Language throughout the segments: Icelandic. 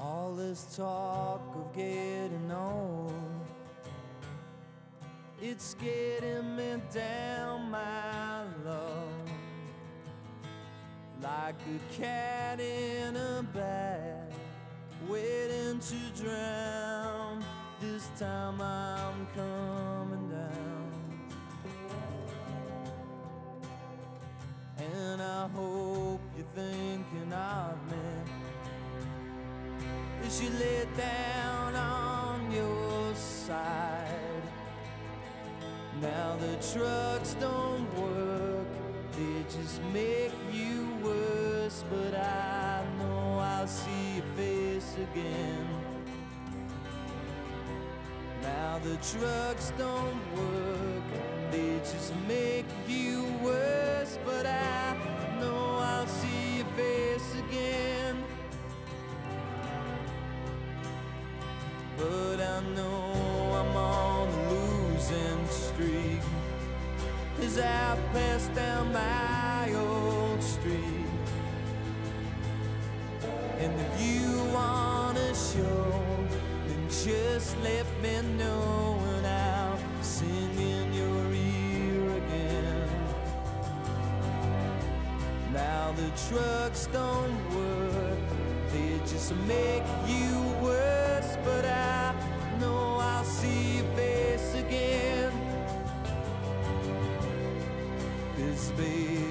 All this talk of getting old, it's getting me down, my love, like a cat in a bag, waiting to drown. This time I'm coming down. And I hope you're thinking of me as you lay down on your side. Now the drugs don't work, they just make you worse. But I know I'll see your face again. Now the drugs don't work, they just make you worse. But I know I'll see your face again. I know I'm on the losing streak as I pass down my old street. And if you wanna show, then just let me know and I'll sing in your ear again. Now the trucks don't work, they just make you worse, but I see your face again. This baby.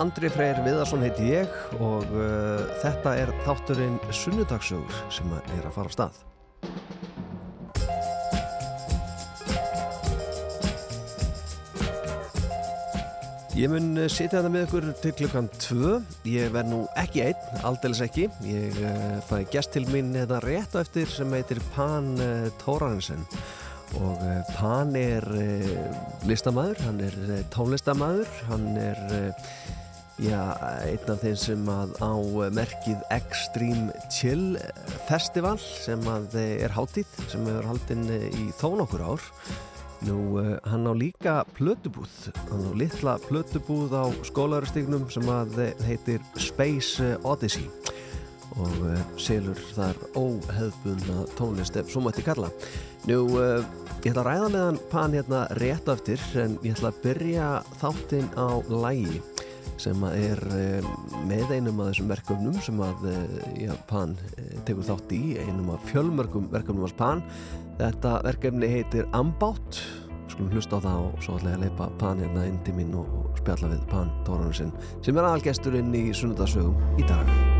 Andri Freyr Viðarsson heiti ég og uh, þetta er þátturinn Sunnudagsögur sem er að fara á stað. Ég mun uh, sitja þetta með ykkur til klukkan 2. Ég verð nú ekki einn, aldels ekki. Ég uh, fæ gæst til mín þetta rétt á eftir sem heitir Pan uh, Tóransen og uh, Pan er uh, listamæður, hann er tónlistamæður hann er já, einn af þeim sem að á merkið Extreme Chill Festival sem að er hátíð sem hefur haldinn í þó nokkur ár. Nú, uh, hann á líka plötubúð, hann á litla plötubúð á skólarustygnum sem að heitir Space Odyssey og uh, selur þar óheðbunna tónlist ef svo mætti kalla. Nú, uh, ég ætla að ræða með hann pan hérna rétt aftur en ég ætla að byrja þáttinn á lægi sem er með einum af þessum verkefnum sem að já, pan tekur þátt í, einum af fjölmörgum verkefnum af pan. Þetta verkefni heitir Ambátt. Skulum hlusta á það og svo ætla ég að leipa Pan hérna inn til mín og spjalla við Pan Tóranusinn sem er aðalgesturinn í Sunnudasögum í dag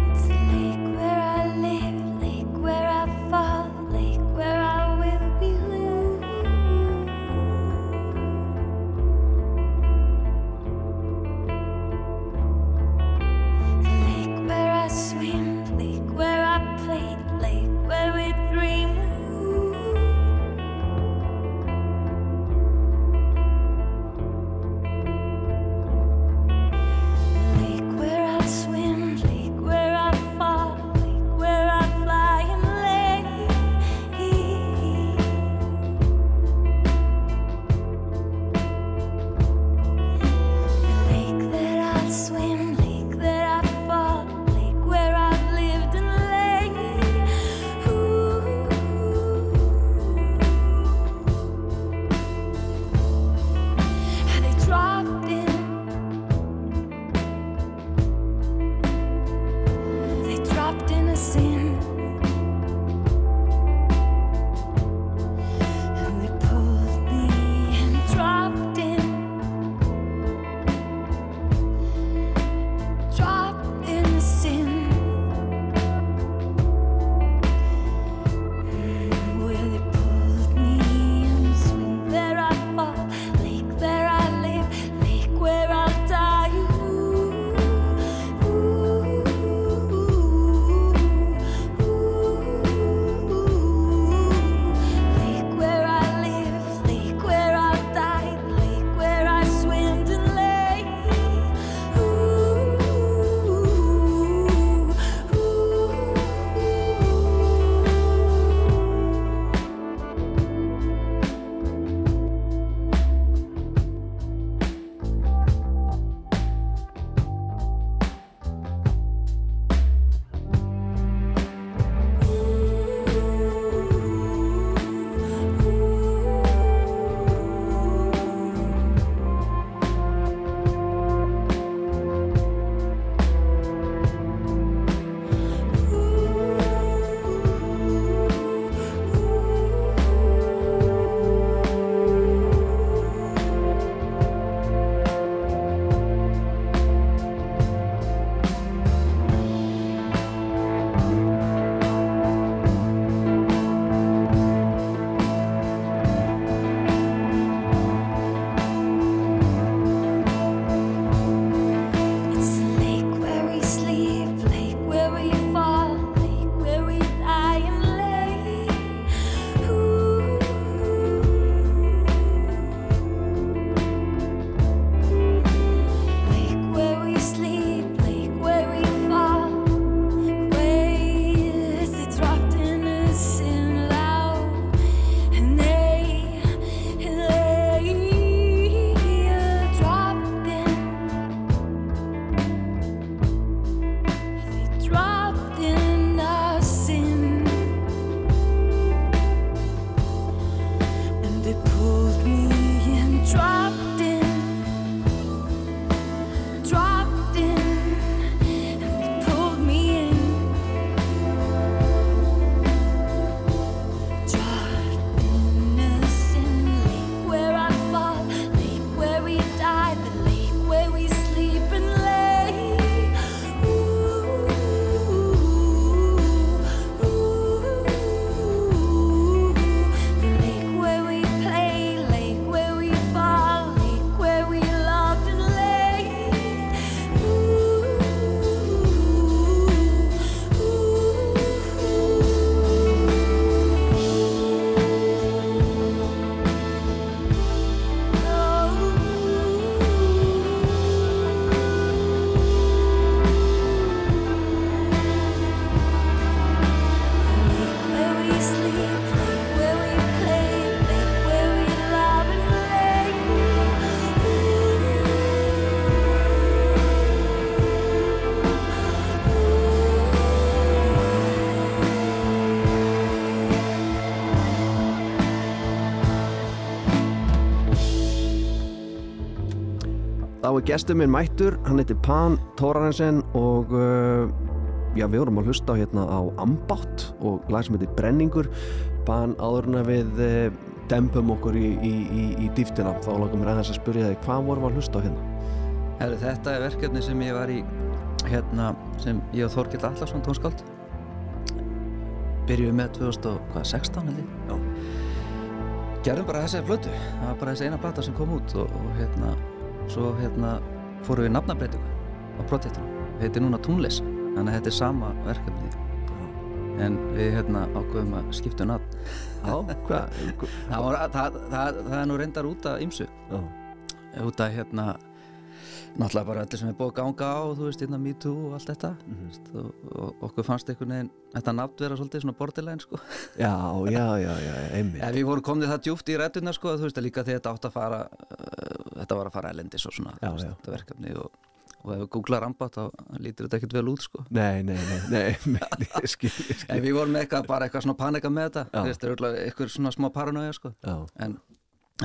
er gestur minn mættur, hann heitir Pan Tórarensen og uh, já, við vorum að hlusta hérna á Ambátt og lag sem heitir Brenningur. Pan áður en að við uh, dempum okkur í, í, í, í dýftina. Þá langum við aðeins að spyrja þig, hvað vorum við að hlusta á hérna? Herri, þetta er verkefni sem ég var í hérna, sem ég og Þorkild Allarsson tónskáld byrjuðum með 2016 held ég gerðum bara þessi plötu það var bara þessi eina plata sem kom út og, og hérna, svo hérna fórum við nafnabreitingu á projektinu heitir núna Túnleysa þannig að þetta er sama verkefni. En við hérna ákveðum að skipta um nafn. Já, hvað? það, það, það, það er nú reyndar út af ymsu út af hérna náttúrulega bara allir sem er búið að ganga á þú veist, hérna Me Too og allt þetta. Mm og, og okkur fannst einhvern veginn þetta nafn vera svolítið svona borderline sko. Já, já, já, já einmitt. ja, við vorum komnið það djúpt í rættunar sko þú veist að líka þegar þetta átt að fara uh, þetta var að fara elendis og svona Já, veist, já. þetta verkefni og, og ef við googla ramba þá lítur þetta ekkert vel út sko. Nei, nei, nei, nei, ég skil, skil. en við vorum eitthvað, bara eitthvað svona panika með þetta þú veist, örugglega eitthvað svona smá paranoia sko. Já, en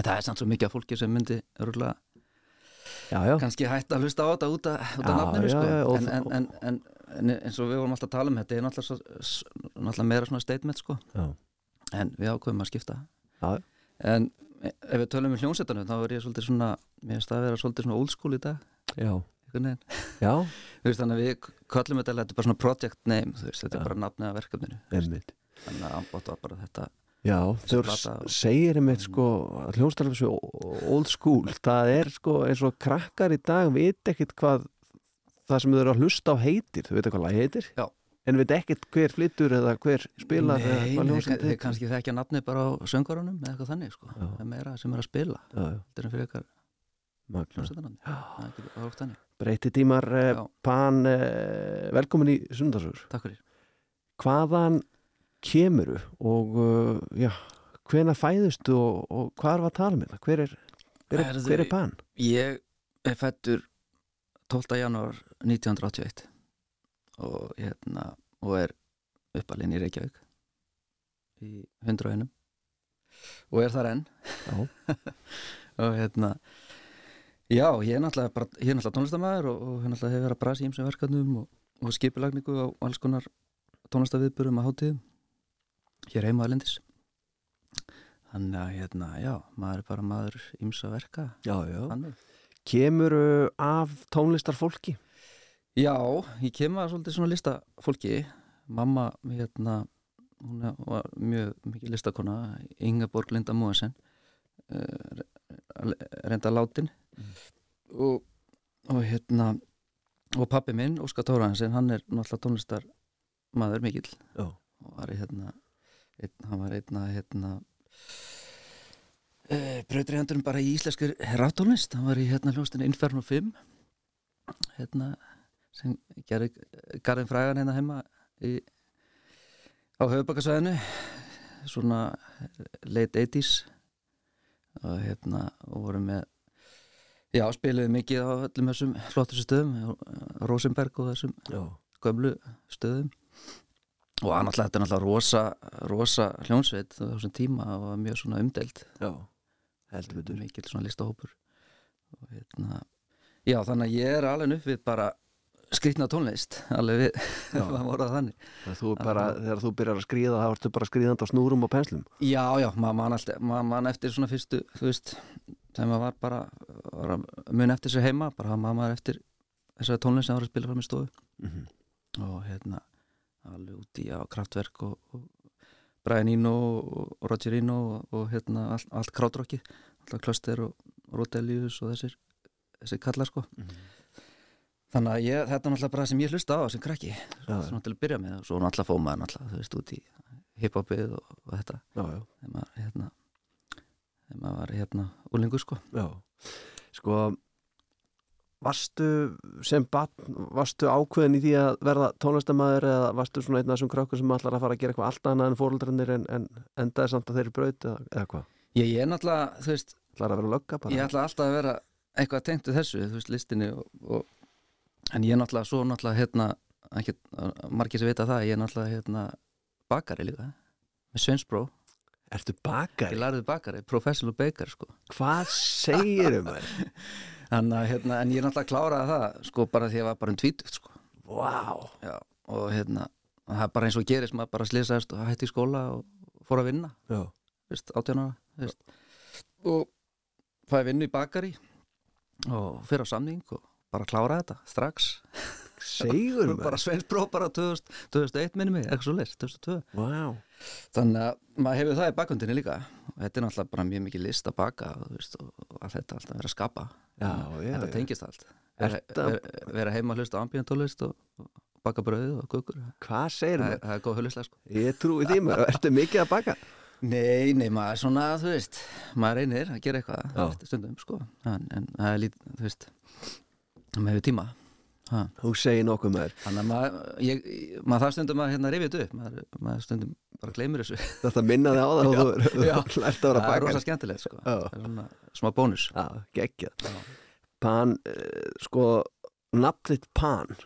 það er samt svo mikið af fólki sem myndi örgulega kannski hægt að hlusta á þetta út af, nafninu sko. en, en, en, en, en eins og við vorum alltaf að tala um þetta er náttúrulega, svo, náttúrulega meira svona statement sko. já, en við ákveðum að skipta. Já, en ef við tölum um hljónsettanum þá er ég svolítið svona mér finnst það að vera svolítið svona old school í dag. Já, já, Þú veist, þannig að við köllum þetta þetta er bara svona project name veist, þetta er bara nafnið af verkefninu þannig að ambátt var bara þetta Já, og- segir einmitt sko svo old school. Það er sko eins og krakkar í dag veit ekkit hvað það sem þau eru að hlusta á heitir. Þau veit hvað lag heitir Já. en veit ekkit hver flyttur eða hver spilar eða Nei, hljómsveit þeir heitir. kannski þekkja nafnið bara á söngvarunum eða eitthvað þannig sko. Það er meira sem er að spila. Þetta er fyrir eitthvað ekki þannig. Breyti tímar eh, Já. Pan eh, velkomin í sundarsögur Takk fyrir. Hvaðan kemuru og uh, já, hvena fæðustu og, og hvað var að tala með það hver er, hver er, hver er Pan? Ég er fættur 12. janúar 1981 og, hérna, og er uppalinn í Reykjavík í 100 einum og er þar enn og hérna já, ég er náttúrulega, bara, ég er náttúrulega tónlistamæður og, og náttúrulega hefur verið að brasa í ýmsum verkefnum og, og skipulagningu á alls konar tónlistaviðburum að hátíðum hér heima að lendis þannig að hérna, já, maður er bara maður ýmsa verka. Já, já. Kemuru af tónlistarfólki? Já, ég kem að svolítið svona listafólki. Mamma, hérna hún var mjög mikið listakona Ingeborg Linda Móensen reynda látin. Og, og hérna og pappi minn, Óskar Tórahansen hann er náttúrulega tónlistar maður mikill. Já. og var í hérna hann var einna hérna uh, brautur í hendurum bara í íslenskur raftónlist hann var í hérna hljóstinu Inferno 5 hérna sem gerði Garðin Frægan hérna heima í, á höfubakasvæðinu svona late 80s og hérna og vorum með já, spiliði mikið á öllum þessum flottustu stöðum Rosenberg og þessum gömlu stöðum og hann alltaf, þetta er náttúrulega rosa, rosa hljónsveit á þessum tíma og mjög svona umdelt Já. Heldur betur. mikil svona listahópur og hérna já þannig að ég er alveg upp við bara skrýtna tónlist alveg við, það voru það þannig þú, bara, þegar þú byrjar að skríða þá ertu bara skríðandi á snúrum og penslum. já já, maður man, man eftir svona fyrstu þú veist, þegar maður var bara var að mun eftir sér heima bara maður eftir þessari tónlist sem var að spila fram í stofu Mm -hmm. og hérna alveg út í á kraftverk og, og Brian Eno og, og Roger Eno og, og hérna allt, allt kráttrokki alltaf Cluster og Rodelius og þessir þessir kallar sko. Þannig að ég, þetta er náttúrulega bara sem ég hlusta á sem krakki, Já, svona til að byrja með og svo fóð maður náttúrulega, þú veist, út í hiphopið og, og þetta. Þegar maður hérna þegar maður var hérna úlingur sko. Já, sko varstu sem batn, varstu ákveðin í því að verða tónlistamæður eða varstu svona einn af þessum krökkur sem allar að fara að gera eitthvað allt annað en fóröldrennir en, en endaði samt að þeirri braut eða, eða hvað? ég, ég er náttúrulega, þú veist, Allar að vera lögga bara? ég ætla alltaf að vera eitthvað tengt við þessu, þú veist, listinni og, og, en ég er náttúrulega svo náttúrulega hérna, ekki, margir sem vita það ég er náttúrulega hérna bakari líka með Svensbró, Ertu ég bakari? lærði bakari professional baker sko Hvað segir um þér? en, hérna, en ég er náttúrulega kláraði það sko bara því að ég var bara um tvítugt sko Vá Já, og hérna það er bara eins og gerist, maður bara slisaðist og hætti í skóla og fór að vinna Já, 18 ára veist. og fæði vinnu í bakari og fyrir á samning og bara klára þetta strax segur bara maður. Bara 2000, 2001 minni mig, eitthvað svo leist, 2002 Vá. Þannig að maður hefur það í bakundinni líka. Og þetta er náttúrulega bara mjög mikið list að baka veist, og, allt þetta alltaf vera að skapa. Já, já, þetta já. tengist allt. Ertu að- heima að hlusta ambíðantólist og, og baka brauð og kukur. Hvað segir maður? er- það er góð höluslega sko. Ég trúi því maður, ertu mikið að baka? Nei, nei, maður svona, þú veist maður reynir að gera eitthvað stundum, sko. En, en það er lít, þú veist maður hefur tíma. Þú segir nokkuð maður. Þannig að maður, maður það stundum að hérna rifja þetta upp. Maður, maður stundum bara gleymir þessu. Þetta minnaði á það og þú lært að vera það er rosa skemmtilegt, sko. Svona smá bónus. Geggjað. Pan, uh, sko nafnið Pan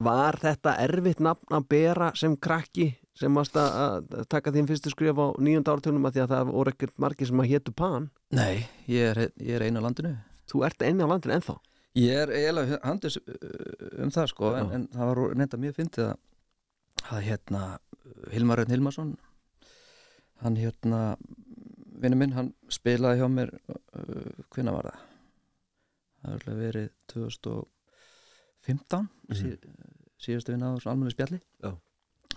Var þetta erfitt nafn að bera sem krakki sem varst að taka þín fyrstu skrif á nýjönda ártjónum að því að það voru ekkert margir sem að hétu Pan? Nei, ég er, ég er einu á landinu. Þú ert einn á landinu ennþá Ég er eiginlega handis um það sko en, en það var reynda mjög fyndið að, að hérna Hilmar Rönn Hilmarsson hann hérna vinnu minn, hann spilaði hjá mér uh, hvenna var það? Það er alveg verið 2015 mm Mhm. sí, síðustu vinna á almennu spjalli Já.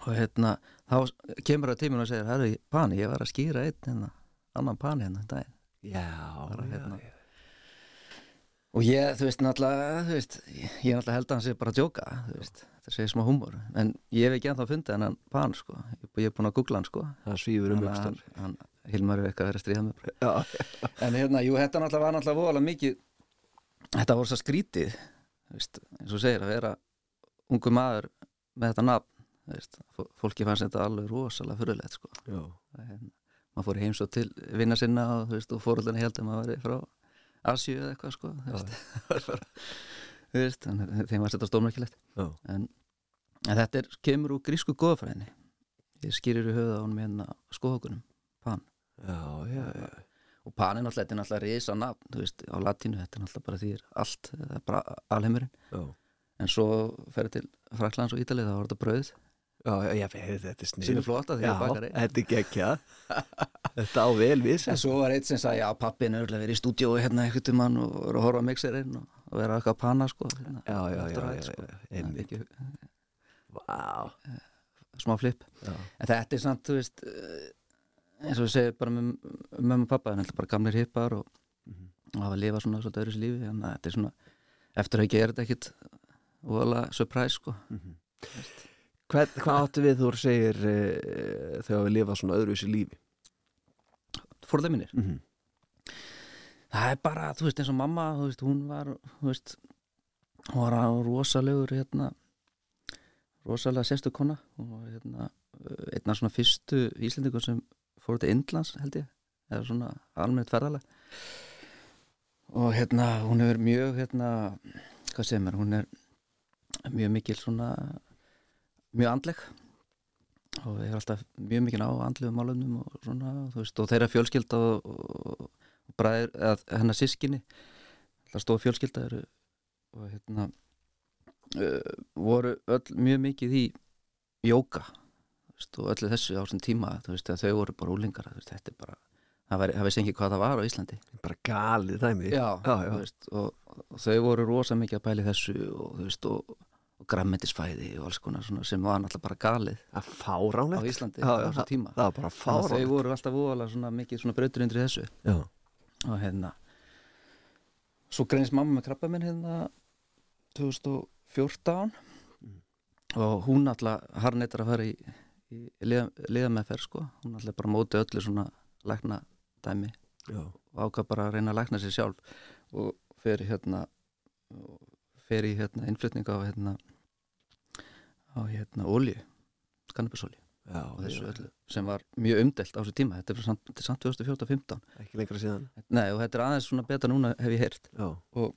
og hérna þá kemur það tíminn og segir, herru, pani, ég var að skýra einn hérna, annan pani hérna um daginn Já, Bara já, hérna. já. Og ég, þú veist, náttúrulega, þú veist, ég náttúrulega held að hann sé bara að djóka, þú veist, þetta segir smá húmor. En ég hef ekki ennþá fundið hennan pan, sko. Ég, er búin að googla hann, sko. Það svífur um ykkur hann, hann Hilmar er eitthvað að vera að stríða með. bara. Já, En hérna, jú, þetta náttúrulega var náttúrulega voðalega mikið, þetta voru svo skrítið, þú veist, eins og segir, að vera ungu maður með þetta nafn, þú veist, fó- fólki fannst þetta alveg rosalega fyrirlegt, sko. já, Það hérna, maður fór heims og til vinna sinna og, þú veist, og fóröldinni held að maður væri frá Asíu eða eitthvað sko þeim var þetta stórmerkilegt. Já. en, en þetta er, kemur úr grísku góðafræðinni ég skýrir í höfða á honum hérna skoðokunum, pan. Já, já, já. og pan er náttúrulega, náttúrulega risa nafn veist, á latínu, þetta er náttúrulega bara því allt, alheimurinn. En svo fer til Fraklands og Ítalið þá var þetta brauð, já, já, já þetta er snið sínu flota því Já, að bakar einn þetta er geggjað Þetta á vel við En svo var eitt sem sagði, já, pappin er verið í stúdíói hérna eitthvað um hann og var að horfa á mixerinn og, vera eitthvað að panna, sko. Hérna, Já, já, já, já, sko. já, Það er einmitt. ekki- Vá, Smá flip. já, En þetta er samt, þú veist, eh, eins og við segjum bara með mömmu og pappa, þetta er bara gamlir hippar og, Mhm. og hafa að lifa svona svolítið öðru sér lífi, en þetta er svona, eftir að er þetta ekkit voðalega surprise, sko. Mhm. Hvern, Hvað áttu við þú segir uh, þegar við lifa svona öðruvísi lífi? Fórlega mínir. Mm -hmm. Það er bara, þú veist, eins og mamma, þú veist, hún var, þú veist, hún var á rosalegur, hérna, rosalega sérstu kona. Hún var, hérna, einna svona fyrstu Íslendingur sem fór til Indlands, held ég, eða svona almennt ferðalega. Og hérna, hún hefur mjög, hérna, hvað segir mér, hún er mjög mikil svona, mjög andleg og hefur alltaf mjög mikil á andlegum málumnum og svona, veist, og þeirra fjölskylda og, og bræður, eða hennar sískinni það stóð fjölskylda eru og hérna uh, voru öll mjög mikið í jóka og öllu þessu á þessum tíma veist, þau voru bara úlingar þetta er bara, það, veist ekki hvað það var á Íslandi Bara galið dæmi já, já, já. Veist, og, og þau voru rosa mikið að pæli þessu og þú veist, og, og grammetisfæði og alls konar svona sem var náttúrulega bara galið er fáránlegt. á Íslandi á það, tíma. það var bara að þau fáránlegt. voru alltaf svona mikið svona brautur undir þessu. Já, og hérna svo greinist mamma með krabba minn hérna 2014 og hún alltaf harneitar að fara í, í liða, liðameðferð sko. Hún alltaf bara móti öllu svona lækna dæmi. Já, og ákvað bara að reyna að lækna sér sjálf. Og fer hérna og fer í hérna innflytning á hérna á hérna olju kannabisolju já, og þessu öllu sem var mjög umdelt á þessu tíma. Þetta er samt, samt 2014-15 Ekki lengra síðan. Nei og þetta er aðeins svona betra núna hef ég heyrt. Já, og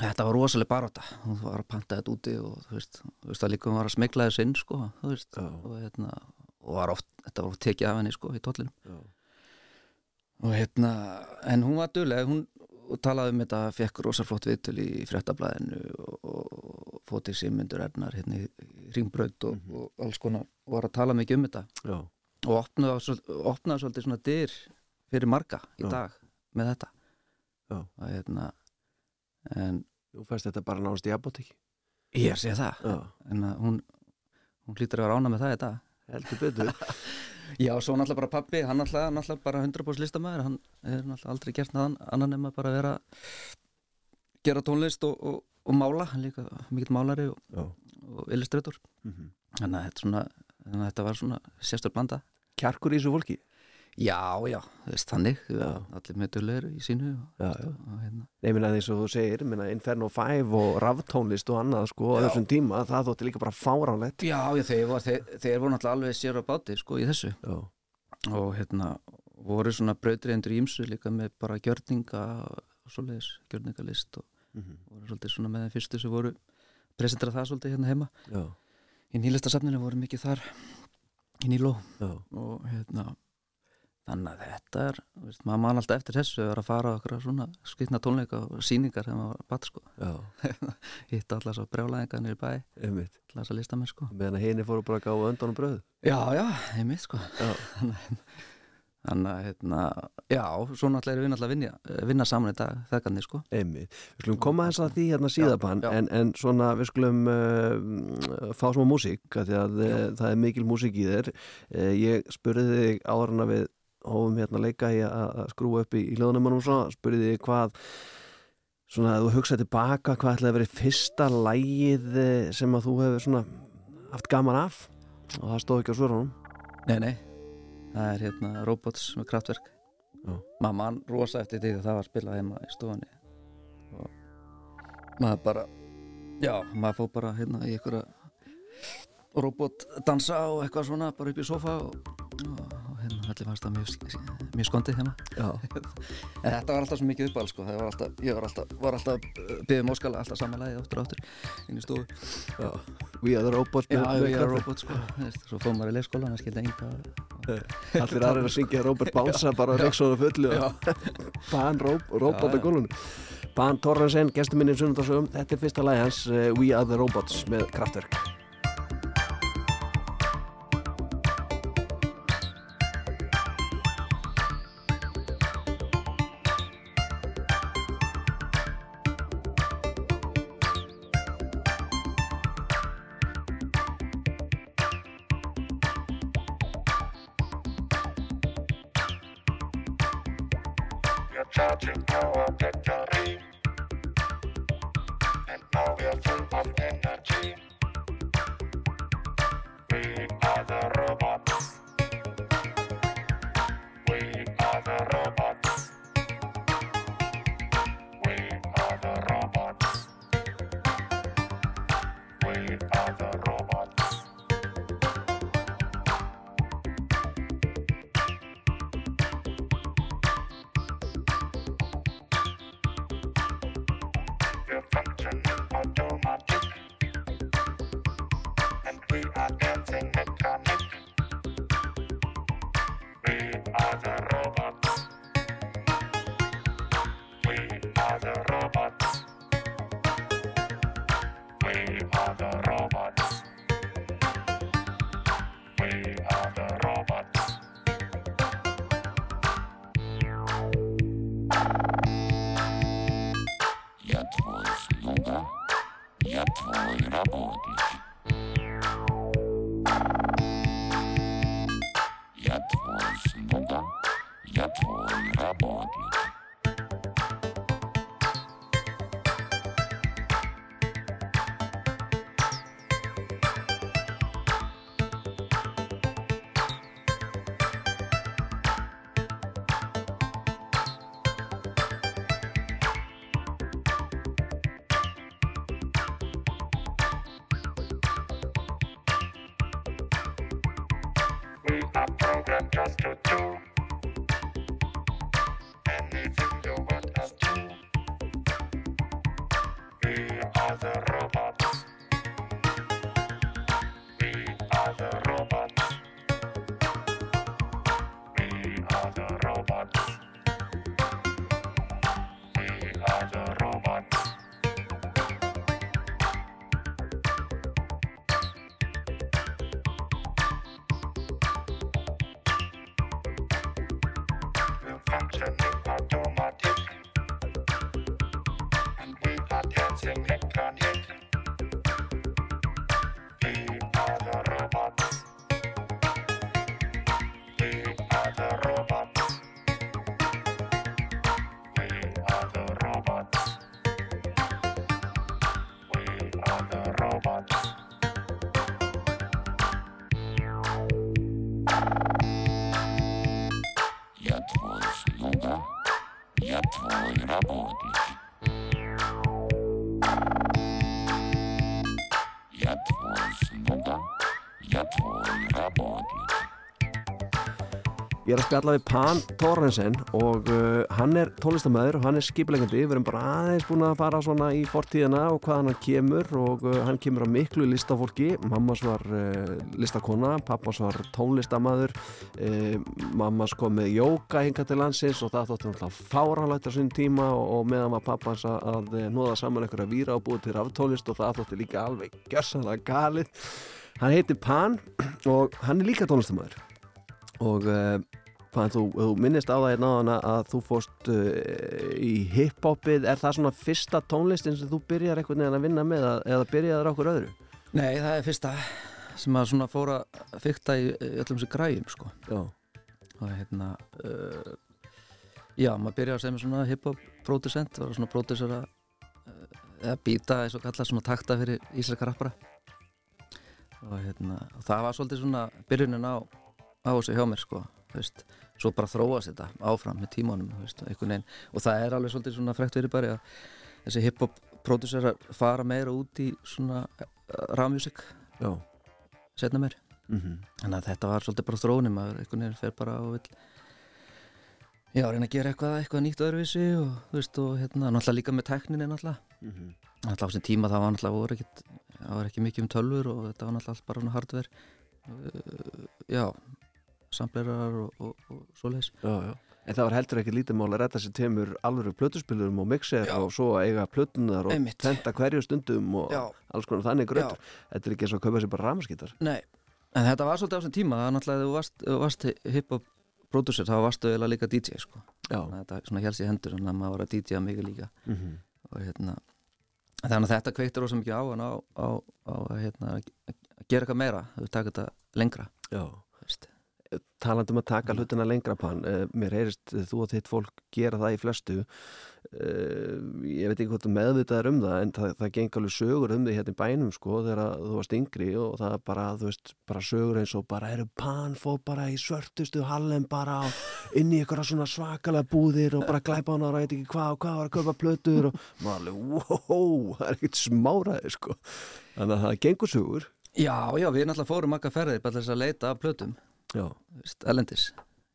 þetta var rosalega baróta hún var að panta þetta úti og þú veist, þú veist að líka hún var að smegla þessu inn sko, þú veist, Já. og hérna og var oft, þetta var oft tekið af henni sko í tóllinum og hérna, en hún var duðlega hún, og talaði um þetta, fekk rosaflott viðtöl í fréttablaðinu og, og fótið Simundur Ernar hérna í Ringbraut og, og alls konar og var að tala mikið um þetta. Já, og opnaði, opnaði svolítið svona dyr fyrir marga í Já. dag með þetta. Já. að, hérna, en þú fæst þetta bara náðast í apotek ég sé það. Já, en að hún, hún hlýtur að vera ána með það í dag. Heldur betur Já, svo náttúrulega bara pappi, hann náttúrulega, náttúrulega bara 100% listamæður, hann er náttúrulega aldrei gert naðan annan nema bara að vera gera tónlist og, og, og mála, hann líka mikill málari og, og illustrator. Mhm. þannig að þetta, svona, þannig að þetta var svona sérstur blanda. Kjarkur í þessu fólki Já, já, veist þannig Já. allir með dullegur í sínu hérna. Nei, minna eins og þú segir, Inferno 5 og raftónlist og annað sko á þessum tíma, það þótti líka bara fáránlegt. Já, já, þeir, var, þeir, þeir voru náttúrulega alveg sér á báti sko í þessu. Já, og hérna voru svona brautriðendur í ymsu líka með bara gjörninga og svoleiðis, gjörningalist og Mhm. voru svolítið svona með þeim fyrstu sem voru presentera það svolítið hérna heima. Já, í nýlistasafninu voru mikið þar í Níló. Og hérna þannig að þetta er, veist, maður man alltaf eftir þessu að vera að fara okkur svona skritna tónleika og síningar þegar maður var bat sko. Já, hitta allar svo brjálæðingar í bæ. Þess að listamenn sko. Meðan að henni fóru bara að gáða öndan og bröð já, já, einmitt sko. Já, þannig að hérna, já, svo náttúrulega erum við náttúrulega að vinna, vinna saman í dag þegarnir sko. Einmitt. Við skulum koma þess að því hérna síðabann já. en, en svona við skulum uh, fá smá músík því að uh, það er mikil músík í þér. Uh, Ég spurði þig að við hófum hérna leika í að skrúa upp í, í hljóðnumann og svona spurði þig hvað svona að þú hugsaði tilbaka hvað ætlaði að vera fyrsta lægið eh, sem að þú hefur svona haft gaman af? Og það stóð ekki á svörunum Nei, nei, það er hérna Robots með kraftverk maður mann rosa eftir því að það var spilað heima í stofunni. Og maður bara já, maður fór bara hérna í einhverja robotdansa og eitthvað svona bara upp í sofa og, og, allir fannst það mjög, mjög skondið hérna. Þetta var alltaf svo mikið uppáhald sko. Það var alltaf, ég var alltaf, var alltaf byggðum óskala alltaf samanlægi áttur og áttur inn í stofu. Já. We are the robots já, með- með ég er krafti. robot sko. Þú veist, svo fór maður í leikskólan það skildi enga Allir aðrir að syngja Robert Bánsa bara Rexona fullu. Ban Robot á gólunum Ban Torrensen, gestur minni sunnundasögum Þetta er fyrsta lagi hans uh, We Are The Robots með kraftverk Tira bug. Are dancing Ég er að spjalla við Pan Torrensen og uh, hann er tónlistamæður og hann er skipilegandi. Við erum bara aðeins búin að fara svona í fortíðina og hvaðan hann kemur og uh, hann kemur á miklu listafólki. Mammas var uh, listakona, pappas var tónlistamæður, uh, mammas kom með jóka hinga til landsins og það þótti náttúrulega fáranlægt á sín tíma og, og meðan var pappans að, að eh, nóða saman einhverja víra og búið til ráftólist og það þótti líka alveg gjörsanlega galið. Hann heitir Pan og hann er líka tónlistamæður og uh, hvað þú, þú minnist á það hérna áðan að- að þú fórst uh, í hiphopið, er það svona fyrsta tónlistin sem þú byrjar einhvern veginn að vinna með að- eða byrjaður okkur öðru? Nei, það er fyrsta sem að svona fóra að fykta í öllum þessu græjum sko. Já, og hérna uh, já, maður byrjaði að segja með svona hip-hop producent, var svona producer að uh, eða býta eins og kalla svona takta fyrir íslenska rappara og hérna og það var svolítið svona byrjunin á á þessu hjá mér sko veist, svo bara þróast þetta áfram með tímanum veist, og það er alveg svolítið svona frekt verið bara að þessi hip-hop producerar fara meira út í svona rafmusik já. setna mér mm Þannig að þetta var svolítið bara þróunin maður einhvern veginn fer bara og vill já, reyna að gera eitthvað, eitthvað nýtt öðruvísi og þú veist og hérna, náttúrulega líka með tekninni náttúrulega, Mhm. náttúrulega á þessum tíma það var náttúrulega það var ekki mikið um tölfur og þetta var náttúrulega allt bara hardware. Uh, já samplerar og, og, og svoleiðis Já, já En það var heldur ekki lítið mál að retta sér temur alvöru plötuspilurum og mixer Já. og svo að eiga plötunar og tenta hverju stundum og Já. alls konar þannig grötur. Þetta er ekki eins og að kaupa sér bara ramaskítar. Nei, en þetta var svolítið á þessum tíma það er náttúrulega ef þú varst, hip-hop producer þá varstu eiginlega líka DJ sko að þetta svona helst í hendur þannig að maður var að DJ mikið líka Mm -hmm. og hérna þannig að þetta kveiktur rosa mikið á hann á, á, á að hérna, að gera eitthvað meira þú taka þetta lengra Já. Þú veist. talandi um að taka hlutina lengra pann uh, mér heyrist uh, þú og þitt fólk gera það í flestu. Uh, ég veit ekki hvort þú meðvitaðar um það en það, það geng alveg sögur um því hérna í bænum sko þegar þú varst yngri og það bara, þú veist, bara sögur eins og bara eru pann fór bara í svörtustu hallem bara inn í ykkur svona svakalega búðir og bara glæpa hann og ræti ekki hvað og hvað var að kaupa plötur og maður alveg, wow, það er ekkert smáraði sko. Þannig að það gengur sögur. Já, já, við náttúrulega fórum makka ferðir bara þess að leita af plötum Já, elendis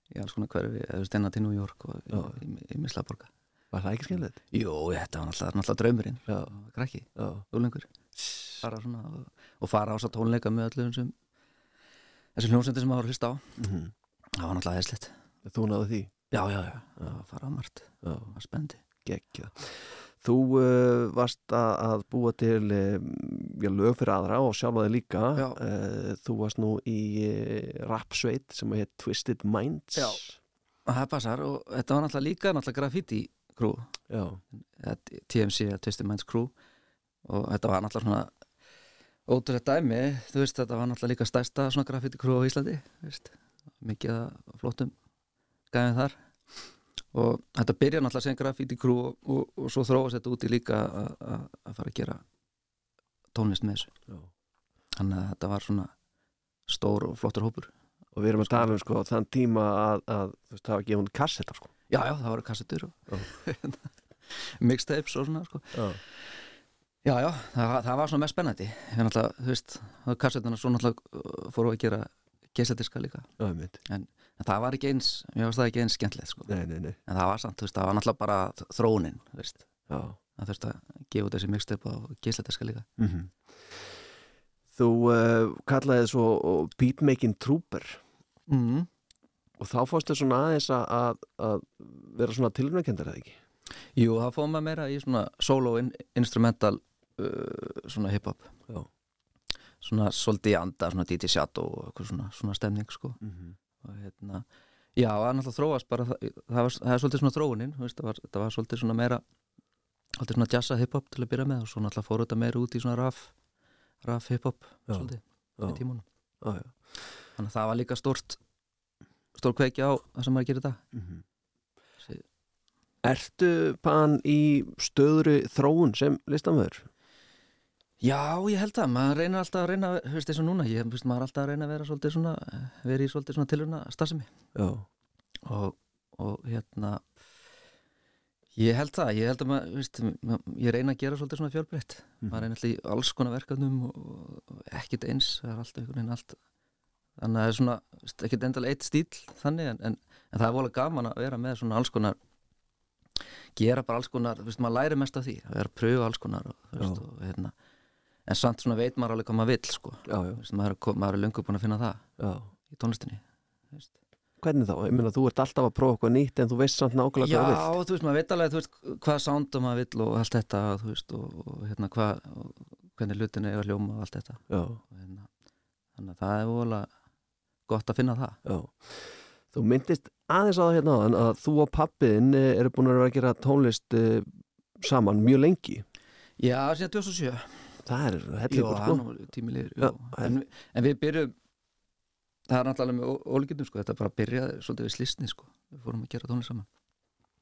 í alls konar hverfi, eða steinna til New York og Já. í, í Mislaborga var það ekki skemmilegt? Jú, þetta var náttúrulega, náttúrulega draumurinn. Já, krakki, já, úlengur og, og fara á þess að tónleika með öllum sem þessi hljómsendur sem maður var hlusta á. Mhm. Það var náttúrulega hæslegt Þú náðu því? Já, já, já, það var fara á margt Já, það var spendi geggja. Þú uh, varst að, að búa til uh, lög fyrir aðra og sjálfa þig líka. Uh, þú varst nú í rapsveit sem heit Twisted Minds. Já. það passar og þetta var náttúrulega líka náttúrulega graffiti crew. TMC, Twisted Minds crew. Og þetta var náttúrulega svona ótrúlega dæmi, þú veist þetta var náttúrulega líka stærsta svona graffiti crew á Íslandi veist, mikið flottum gæðin þar og þetta byrja náttúrulega sem graffiti crew og, og, og svo þróast þetta úti líka að- að að fara að gera tónlist með þessu já. þannig að þetta var svona stór og flottur hópur Og við erum að tala um sko þann tíma að, að veist, það var gefun kassettar sko. já, já, það voru kassettur og mixtapes og svona sko. Já. Já, já, það, það var svona mest spennandi Við náttúrulega, þú veist, kassetuna svo náttúrulega uh, fórum við að gera geisladiska líka Já, en, en það var ekki eins, mér varst það ekki eins skemmtilegt sko. Nei, nei, nei. en það var samt, veist, það var náttúrulega bara Já. það þurfti að gefa út þessi mixtape og geisladiska líka Mm Þú uh, kallaði þið svo uh, beatmaking trooper mm. og þá fórstu svona aðeins að, að, að vera svona tilrunarkendar eða ekki? Jú, það fóðum maður meira í svona solo in, instrumental uh, svona hip-hop svona svolítið anda, svona DJ Shadow og svona, svona stemning sko Mm -hmm. Og hérna, Já, það er náttúrulega þróast bara, það, það, var, það er svolítið svona þróunin, þú veist, það, var, var svolítið svona meira, svolítið svona jazza hip-hop til að byrja með og svo náttúrulega fór þetta meira út í svona raf, raf hip-hop, svolítið, með tímunum. Já, já. Þannig að það var líka stort, stór kveiki á það sem maður gerir þetta. Mhm. Sí. Ertu pan í stöðri þróun sem listamöður? Já, ég held það, maður reynir alltaf að reyna, þú veist, eins og núna, ég, veist, maður er alltaf að reyna að vera svolítið svona, vera í svolítið svona tilurna starfsemi. Já, og, og hérna ég held það, ég held að maður veist, ma- ég reyna að gera svolítið svona fjölbreytt Mhm. maður reyna alltaf í alls konar verkefnum og, og ekkit eins, það er alltaf einhvern veginn allt þannig að það er svona ekkit endalega eitt stíl þannig en, en, en það er vola gaman að vera með svona alls konar gera bara alls konar, þú veist, maður læri mest af því að vera að pröfa alls konar og, Já. og, hérna, en samt svona veit maður alveg hvað maður vill sko. já, já, Þú veist, maður, er, er löngu búin að finna það já. í tónlistinni þú veist. Hvernig þá? Ég meina, þú ert alltaf að prófa eitthvað nýtt en þú veist samt nákvæmlega Já, hvað þú vilt. þú veist, maður veit alveg veist, hvað soundum maður vill og allt þetta þú veist, og, og hérna hvað hvernig hlutin er að hljóma og allt þetta Já, og, hérna, þannig að það er vola gott að finna það já. Þú myndist aðeins á það hérna áðan að þú og pappiðin eh, eru búin að vera að gera tónlist uh, saman mjög lengi. Já, síðan 2007 Það er það sko. Já, en, en við byrjum það er náttúrulega með ó- ólíkindum sko, þetta bara byrjaði svolítið við slisni sko. við fórum að gera tónlist saman.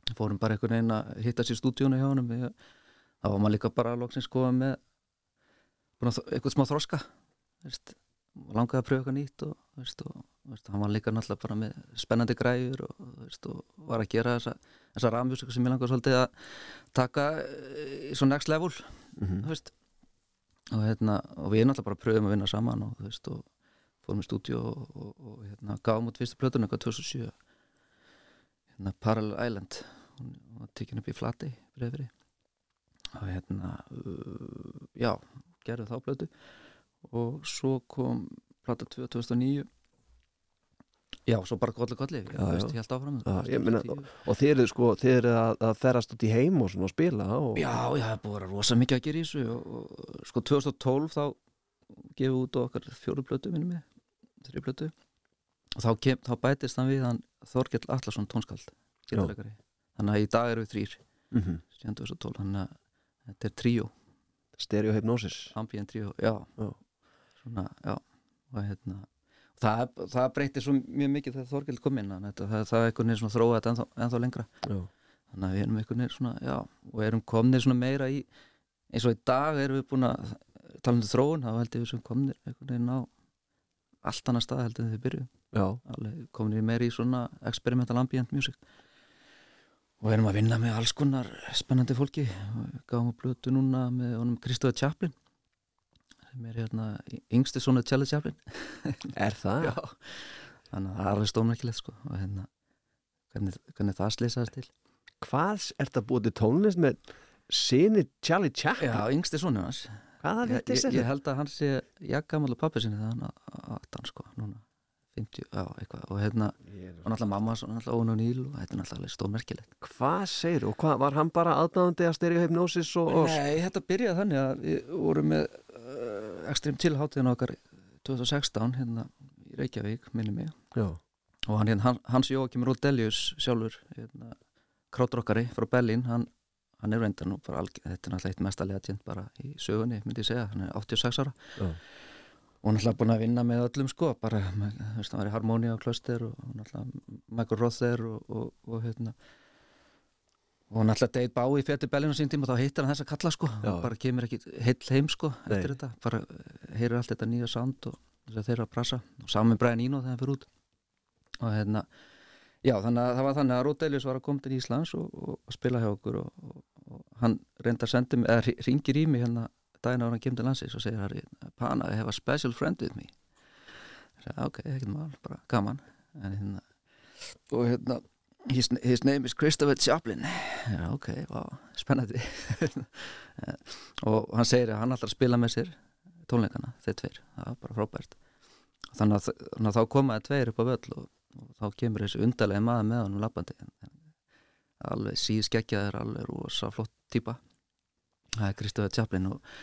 Við fórum bara einhvern veginn að hitta sér stúdíónu hjá við, þá var maður líka bara loksins sko með að eitthvað smá þroska veist, langaði að pröfa eitthvað nýtt og, veist, og veist, hann var líka náttúrulega bara með spennandi græjur og, og var að gera þessa, þessa rafmjúsika sem ég langaði svolítið að taka eh, í svo next level þú veist og, hérna, og við náttúrulega bara pröfum að vinna saman og, veist, og fórum í stúdíu og, og, og hérna, gáum út fyrstu plötun eitthvað 2007 hérna, Parallel Island var tekin upp í flati breyfri og hérna uh, já, gerðum þá plötu. Og svo kom plata 2 2009 já, svo bara kolli kolli. Já, veist, já. ég áfram Já, ég meina, tíu- Og þið eru sko, þið eru að, að ferast út í heim og svona og spila og... Já, já, það er búið að vera rosa mikið að gera í þessu og, og sko 2012 þá gefum við út okkar fjóru plötu minnum mig, þrjú plötu. Og þá, kem, þá bætist hann við hann Þorkell Atlason tónskald þannig að í dag eru við þrýr Mm -hmm. síðan 2012, þannig að þetta er tríó, Stereohypnosis. ambient tríó Já. svona, já. Og hérna það, það breytir svo mjög mikið þegar Þorkell kom inn þannig að þetta, það, það er einhvern veginn svona þróað þetta ennþá, ennþá lengra. Já. þannig að við erum einhvern veginn svona, já og erum komnir svona meira í eins og í dag erum við búin að tala um þróun, þá held ég við sem komnir einhvern veginn á allt annað stað heldur byrjuðum, Já. alveg komnir meira í svona experimental ambient music. Og erum að vinna með alls konar spennandi fólki. Við gáum að blötu núna með honum Kristóða Chaplin sem er hérna yngsti svona Charlie Chaplin Er það? Já. þannig að það er alveg stónmerkilegt sko og hérna hvernig, hvernig það slýsaðist til Hvað er þetta búið tónlist með sinni Charlie Chaplin? Já, yngsti sonur hans Hvaða ég, ég, er ég þetta? held að hann sé jakkamall og pappi sinni hann að hann sko, núna 50, já, eitthvað og hérna, og náttúrulega mamma svo náttúrulega Óna Níl og þetta er náttúrulega stórmerkilegt Hvað segir og hvað, var hann bara aðdáðandi að stereohypnosis og, og... Nei, þetta byrjaði þannig að við vorum með Extreme Chill hátíðin okkar 2016 hérna í Reykjavík, minni mig Já. og hann, hérna, Hans Jóakim Rodelius sjálfur hérna, kráttrokkari frá Berlín hann, hann er reyndar nú bara algjör þetta er náttúrulega eitt mestalega tjent bara í sögunni myndi ég segja, hann er 86 ára Já. og náttúrulega búin að vinna með öllum sko bara, þú veist, hann var í Harmonia og Klöster og, og náttúrulega Michael Rother og, og, og hérna og náttúrulega Dave Bowie fætti Berlín á sín tíma þá hittir hann þessa kalla sko. Já. og bara kemur ekki heill heim sko Nei. eftir þetta, bara heyrir allt þetta nýja sound og þess að þeirra að prassa og saman Brian Eno þegar hann fyrir út. Og hérna já þannig að það var þannig að Rodelius var að koma til Íslands og, og, og spila hjá okkur og, og, og hann reyndar sendi mig, eða ringir í mig hérna daginn ára hann kemur til landsins og segir Harry, Pana, I have a special friend with me. Ég segi, ok, ekkert mál, bara gaman. En hérna og hérna his, his name is Christopher Chaplin. Já, ok, wow, spennandi. Og hann segir að hann alltaf spila með sér tónleikana, þeir tveir, það var bara frábært. Þannig að, þannig að þá komaði tveir upp á völl og, og þá kemur þessi undarlega maður með honum lappandi alveg síðskeggjaður alveg rosa flott típa. Það er Kristoffer Chaplin og,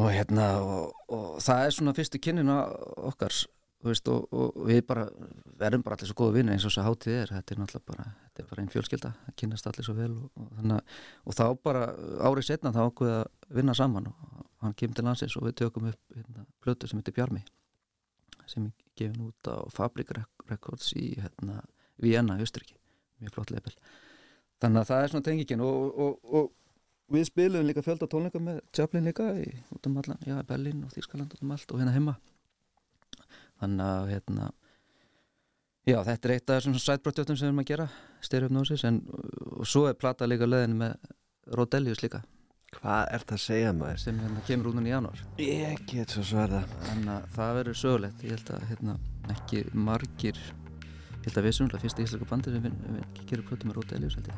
og hérna og, og það er svona fyrstu kynnin okkar. þú veist, og, og við bara verðum bara allir svo góða vinni eins og þess að hátíð er. Þetta er náttúrulega bara, þetta er bara einn fjölskylda það kynast allir svo vel og, og, þannig, og þá bara árið setna þá ákveða að vinna saman og hann kemur til landsins og við tökum upp hérna, plötu sem heitir Bjarmi sem er gefin út á Fabrik Rec- Records í hérna, Vienna, Austriki mjög flott leipil þannig að það er svona tengingin og, við spilum líka fjölda tónleika með Chaplin líka í, út um allan, já, Berlin og Þýskaland út um allt og hérna heima þannig að hérna já, þetta er eitt af þessum sætbróttjóttum sem við erum að gera styrjöfnósis en og svo er plata líka leðin með Rodelius líka. Hvað ert að segja maður? sem hérna kemur út núna í janúar. Ég get svo sverða þannig að það verður sögulegt. Ég held að hérna, ekki margir ég held að við sumlega fyrst íslenska bandi sem við, gerum plötu með Rodelius ég.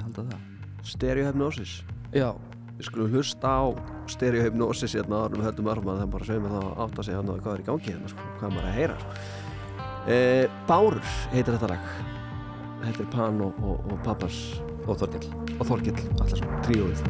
Held að það. Stereohypnosis já, Við skulum hlusta á stereohypnosis hérna árum við höldum örma það bara segja mér þá átt að segja hann hvað er í gangi hérna sko, hvað maður að heyra e, Bárur heitir þetta lag. Er Pan og, og, og Pappas og Þorkell. Og Þorkill Allarsson, tríóið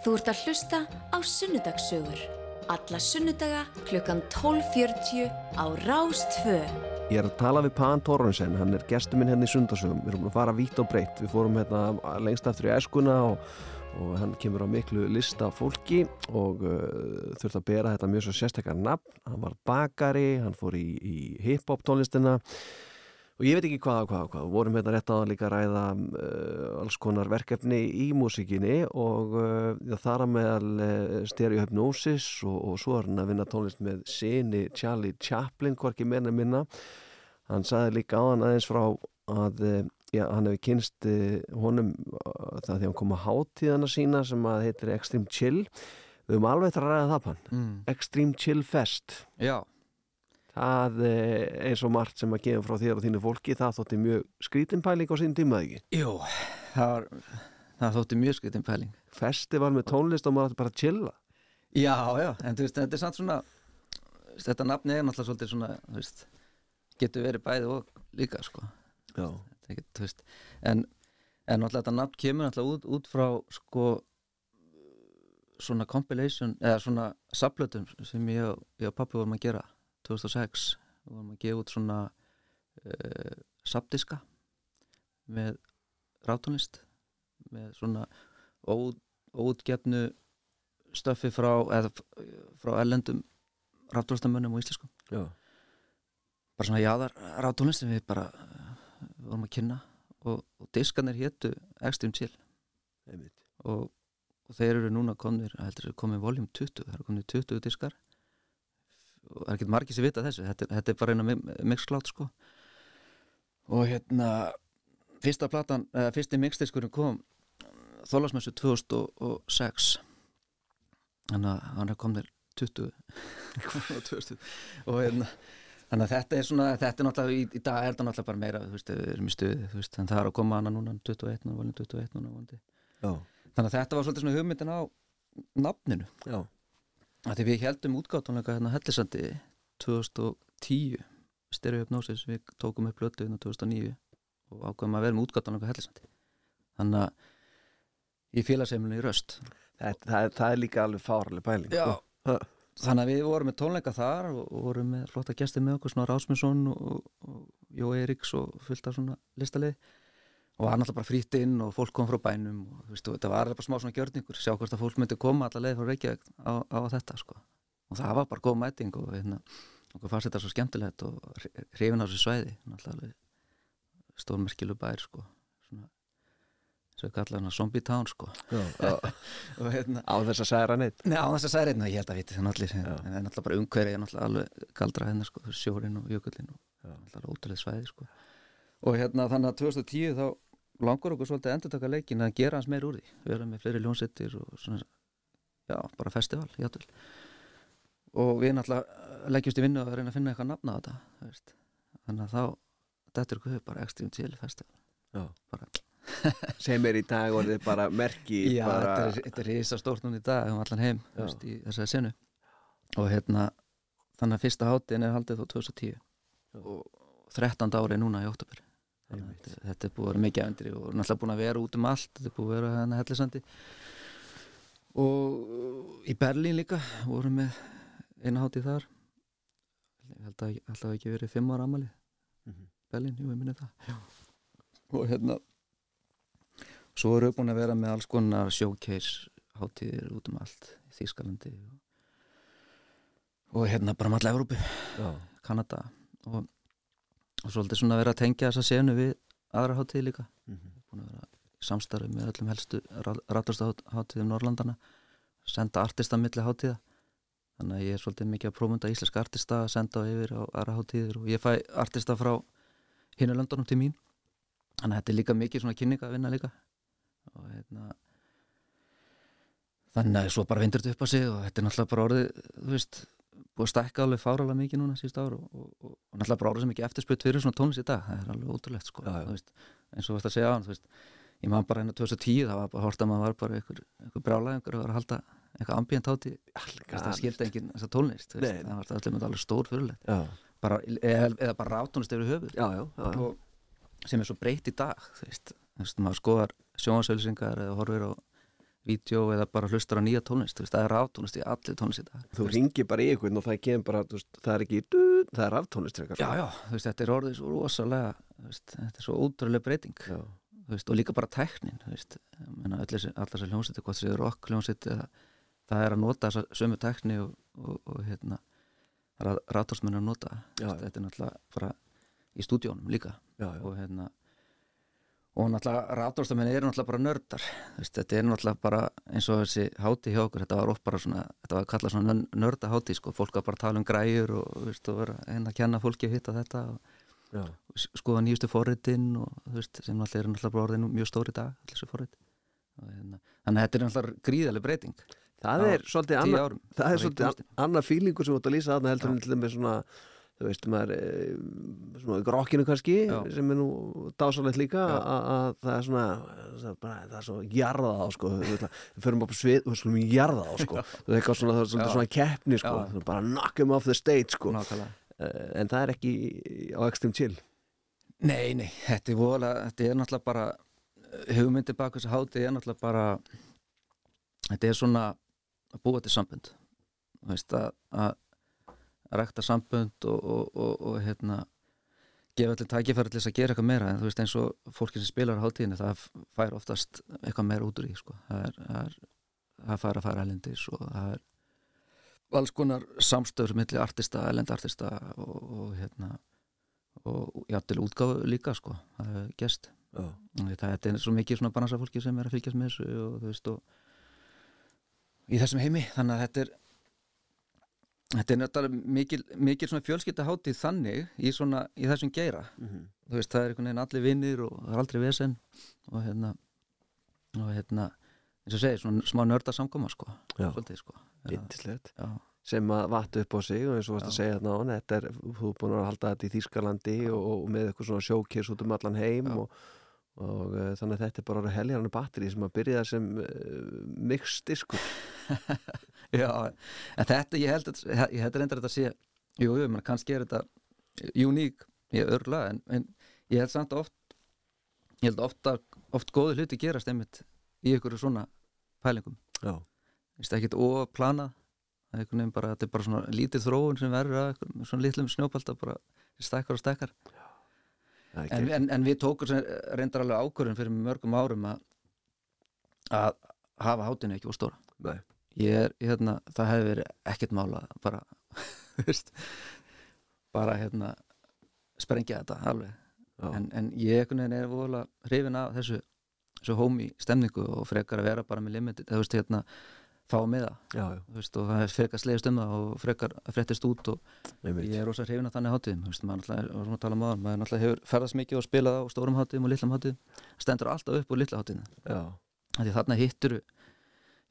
Þú ert að hlusta á Sunnudagssögur. Alla sunnudaga klukkan 12.40 á Rástfö. Ég er að tala við Pan Torrensen, hann er gestur minn hérna í sundarsögum, við erum að fara vítt og breytt, við fórum hérna lengst aftur í æskuna og, og hann kemur á miklu lista fólki og uh, þurfti að bera þetta mjög svo sérstakar nafn, hann var bakari, hann fór í, í hip-hop tónlistina og ég veit ekki hvað og hvað og hvað, við vorum hérna rétt á að líka ræða uh, alls konar verkefni í músikinni og uh, þar að meðal uh, stereohypnosis og, og svo er hann að vinna tónlist með sinni Charlie Chaplin, hvorki meina minna. Hann sagði líka á hann aðeins frá að uh, já, hann hefði kynst uh, honum það því hann kom að hátíðana sína sem að heitir Extreme Chill. Við höfum alveg þetta að ræða það pann mm. Extreme Chill Fest. Já, það uh, eins og margt sem að gefa frá þér og þínu fólki. Það þótti mjög skrítinpæling á sín tíma eða ekki? Jú það, var, það þótti mjög skritin pæling. Festival með tónlist og maður bara chilla. Já, já, en þú veist, þetta er samt svona þetta nafni er náttúrulega svolítið svona veist, getur verið bæði og líka sko. Er ekki, en, en náttúrulega þetta nafn kemur náttúrulega út, út frá sko svona compilation eða svona saplötum sem ég, og- og pappi vorum að gera 2006, við vorum að gefa út svona uh, sapdiska með rátónlist með svona ó, óutgefnu stöffi frá eða frá ellendum rátónlistamönnum og íslenskum já, bara svona jáðar rátónlist sem við bara uh, vorum að kynna og, og diskarnir hétu Extreme Chill. Og, og þeir eru núna komnir heldur komið voljum 20 það eru komnir 20 diskar og það er ekki margir sem vita þessu. Þetta, þetta er bara eina mixklátt sko. Og hérna fyrsta platan, eða fyrsti mixdiskurinn kom þólasmessu 2006 þannig að hann er komnir 20 og 2000 og hérna þannig að þetta er svona, þetta er náttúrulega í, í dag er þetta náttúrulega bara meira, þú veist, við erum í stuði þú veist, en það er að koma hana núna 21 og voljum 21 núna vondi já, þannig að þetta var svolítið svona hugmyndin á nafninu. Já, því við heldum útgáttunleika hérna Hellisandi 2010 Stereohypnosis, við tókum upp blötu hérna 2009 og ákveðum að vera með útgáttunleika Hellisandi þannig að í félagsheimilinu í Röst það, það, það er líka alveg fáraleg pæling Já. sko. Þannig að við vorum með tónleika þar og, vorum með flotta gesti með okkur svona Rásmundsson og, Jó Eiríks og fullt af svona listalið og var náttúrulega bara frýtt inn og fólk kom frá bænum og þú veist, þetta var alveg bara smá svona gjörningur sjá hvort að fólk myndi koma alla leið frá Reykjavík á, á þetta sko. Og það var bara góð mæting og hérna okkur fannst þetta svo skemmtilegt og hrifin á þessu svæði náttúrulega stórmerkilu bær sko. Svona svo kallar hana Zombie Town sko. Já, og hérna á þess að særa neitt Nei, á þess að særi, ég held að viti það allir. En það er náttúrulega bara umhverfið er náttúrulega alveg galdra hennar sko, sjórin og jökullin og Já. náttúrulega ótrúlega svæði og þannig að 2010 þá langur okkur svolítið að endur taka leikin að gera hans meir úr því, vera með fleiri ljónsettir og svona, já, bara festival játvel og við náttúrulega leggjumst í vinnu að reyna að finna eitthvað nafna á þetta veist. þannig að þá þetta er okkur bara Extreme Chill Festival Já. bara, sem er í dag orðið bara merki Já, bara, þetta er, þetta er risa stórt núna í dag um allan heim Já. veist, í þessari senu og hérna þannig að fyrsta hátíðin er haldið þó 2010 og 13 ári núna í að þetta, þetta er búið að vera mikið efndri og náttúrulega búin að vera út um allt. Þetta er búið að vera hérna hellisandi. Og í Berlín líka vorum með eina hátíð þar. Ég held að alltaf ekki verið fimm ára amali Mhm. Berlín, jú, ég minni það. Já. og hérna svo erum við búin að vera með alls konar showcase hátíðir út um allt í Þýskalandi og, og hérna bara um alla Evrópu, já, Kanada og, og svolítið svona vera að tengja þessa senu við aðra hátíð líka. Mhm. búin að vera í samstarfi með öllum helstu ráttastu hátíðum Norrlandana senda artista milli hátíða. Þannig að ég er svolítið mikið að prófunda íslenska artista að senda á yfir á aðra hátíðir og ég fæ artista frá hinu löndunum til mín. Þannig að þetta er líka mikið svona kynning að vinna líka. Og hérna þannig að svo bara vindur þetta upp á sig og þetta er náttúrulega bara orðið þú veist, búið að stækka alveg fáralega mikið núna síðust ár og, og, og, og náttúrulega orðið sem ekki eftirspyrt fyrir svona tónlist í dag það er alveg ótrúlegt sko eins og þú veist að segja á hann þú veist, ég maður bara hérna 2010 það var bara hort að maður var bara einhver, einhver brjála einhver að vera að halda hátíð Þú veist, það skildi enginn þessa tónlist veist, það var þetta alveg stór fyrirlegt eða, eða bara rátónlist yfir höfuð. Já, já, já, já. og sem er svo breytt í dag þú veist, þú veist maður skoðar sjónasauðlýsingar eða horfir á vídeo eða bara hlustar á nýja tónlist veist, það er ráftónlist í allir tónlist í dag. Þú ringir bara í einhvern og það kemur bara, veist, það er ekki það er frekar. já, já, veist, þetta er orðið svo rosalega þetta er svo ótrúlega breyting. Og líka bara tæknin allar þessi hljómsveitir hvort þessi rock hljómsveit eða það er að nota þessa sömu tækni og, og, og hérna rátorsmenn að nota. Já, þetta er náttúrulega bara í stúdíónum líka. Já, já. og hérna og náttúrulega rátorstamenn eru náttúrulega bara nördar. Veist, þetta er náttúrulega bara eins og þessi háti hjá okkur, þetta var oft bara svona þetta var kallað svona nörda háti sko. Fólk var bara að tala um græjur og, veist, og vera hérna að kenna fólki að hitta þetta og, skoða nýjustu forritin og þú veist, sem náttúrulega er náttúrulega bara orðin mjög stóri dag, allir þessu forrit hérna, þannig að þetta er náttúrulega gríðaleg breyting. Það er svolítið tíu annað, árum það bara í svolítið tónlistinni. an- annað fílingur sem þú ert að lýsa þarna heldur þeim svona, þú veist, maður e, svona grokkinu kannski Já. sem er nú dásalegt líka að að það er svona það er, bara, það er svo jarðað á sko. Við förum bara svið og skulum jarðað á sko. Það er eitthvað svona, er Já. svona keppni sko, Já. bara knock him off the stage sko. Nákvæmlega. Eh, en það er ekki á extreme chill. Nei, nei, þetta er voðalega, þetta er náttúrulega bara hugmyndi bak þessu háti er náttúrulega bara þetta er svona að búa til sambund þú veist að að rækta sambund og, og, og, og hérna gefa allir tækifæri til þess að gera eitthvað meira en þú veist eins og fólki sem spilar á hátíðinni það fær oftast eitthvað meira út úr því sko. það er, það er það fær að fara elendis og það er alls konar samstöður milli artista, elend artista og, og hérna og jafnvel útgáfu líka sko það er gest Já. það er svo mikið svona banansafólki sem er að fylgjast með þessu og þú veist og í þessum heimi þannig að þetta er þetta er náttúrulega mikil, mikil hátíð þannig í svona í þessum geira. Mhm. þú veist það er einhvern veginn allir vinnir og það er aldrei vesen og hérna og hérna eins og segir svona smá nörda samkoma sko svolítið sko. Já, sem að vattu upp á sig og eins og varst að segja þarna á hann þetta er, þú er búin að halda þetta í Þýskalandi og, og með eitthvað svona sjókis út um allan heim Já. og, og uh, þannig að þetta er bara heljarnu batteri sem að byrja sem uh, mixdiskur já en þetta ég held að ég held að reynda þetta að sé jú, jú, menn kannski er þetta uník, ég er örla en, en ég held samt oft ég held oft að oft góði hluti gerast einmitt í ykkur svona pælingum. Já, Það er veginn bara, þetta er bara svona lítið þróun sem verður svona litlum snjópalda bara stækkar og stækkar. Það er en, en, en við tókum sem reyndar alveg ákvörðun fyrir mörgum árum að að hafa hátinu ekki úr stóra. Nei. Er, hérna, það hefði verið ekkert mála bara þú veist, bara hérna sprengja þetta alveg. En, en ég einhvern veginn er voðalega hrifin af þessu, þessu hómi stemningu og frekar að vera bara með limited þú veist, hérna, fá með það. Þú veist, og það er frekar slegist um það og frekar að fréttist út og einmitt. ég er rosa hrifin af þannig hátíðum þú veist, maður náttúrulega, er- og svona tala um aðan maður náttúrulega hefur ferðast mikið og spilað á stórum hátíðum og litlum hátíðum, stendur alltaf upp úr litla hátíðina, Já, því þarna hittur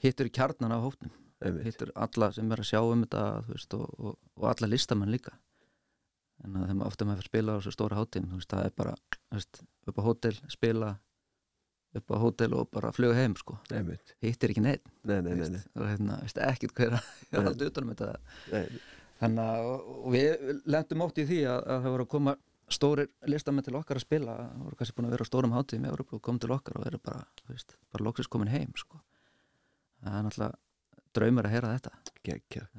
hittur kjarnan hótnum einmitt hittur alla sem er að sjá um þetta veist, og, og, og alla listamenn líka en að þegar maður ofta maður að spila á þessu stóra veist, það er bara veist, upp á hótel, spila upp á hótel og bara fluga heim sko. Hittir ekki neitt nei, nei, nei, og hérna, veist, ekkert hver að Nei. halda utanum þetta. Þannig að við lendum ótt í því að, að það voru að koma stórir listamenn til okkar að spila það voru kannski búin að vera á stórum hátíðum í Európa og koma til okkar og eru bara, bara loksins komin heim sko. Það er náttúrulega draumur að heyra þetta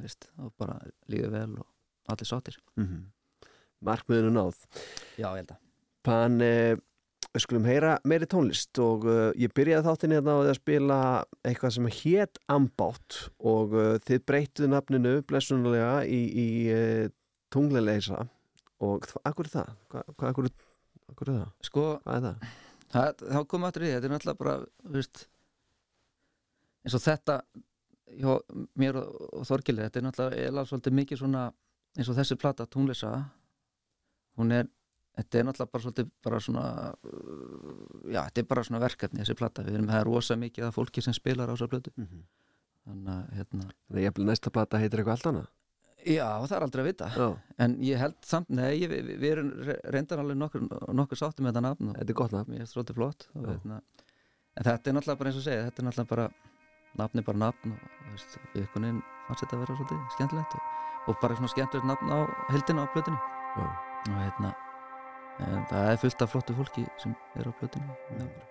veist, og bara líður vel og allir sáttir mm Markmiðinu náð Já, ég held að Pan, eh, við skulum heyra meiri tónlist og uh, ég byrjaði þáttin hérna á að spila eitthvað sem hét Ambátt og uh, þið breytuðu nafninu blessunulega í, í uh, tungleileysa og þ- akkur er það? Hva, hva, akkur, akkur er það? Sko, Hvað er það? það, þá komum við aftur í því, þetta er náttúrulega bara þú veist, eins og þetta hjá mér og, og Þorgili, þetta er náttúrulega eða svolítið mikið svona eins og þessi plata, tónleysa hún er þetta er náttúrulega bara svolítið bara svona uh, já, þetta er bara svona verkefni þessi plata, við erum með það rosa mikið af fólki sem spilar á þessa plötu. Mm -hmm. þannig að hérna, Þannig að ég næsta plata heitir eitthvað allt annað. Já, það er aldrei að vita. Já, en ég held samt, nei, ég, við, við erum re- reyndar alveg nokkur, nokkur sáttum með þetta nafn þetta er gott nafn. mér er flott og, hérna, en þetta er náttúrulega bara eins og segja þetta er náttúrulega bara, nafn er bara nafn og veist, við einhvern veginn fannst þetta að vera svolítið skemmtilegt og, og bara svona skemmtilegt nafn á heldina á plötunni. Já. og hérna en það er fullt af flottu fólki sem er á með okkur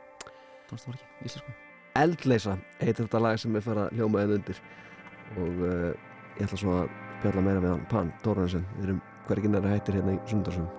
tónstafólki, íslensku. Eldleisa heitir þetta lag sem er fara að hljóma eða undir. Og uh, ég ætla svo að bjalla meira við hann Pan Tóransen, við erum hverginn er að hættir hérna í sundarsum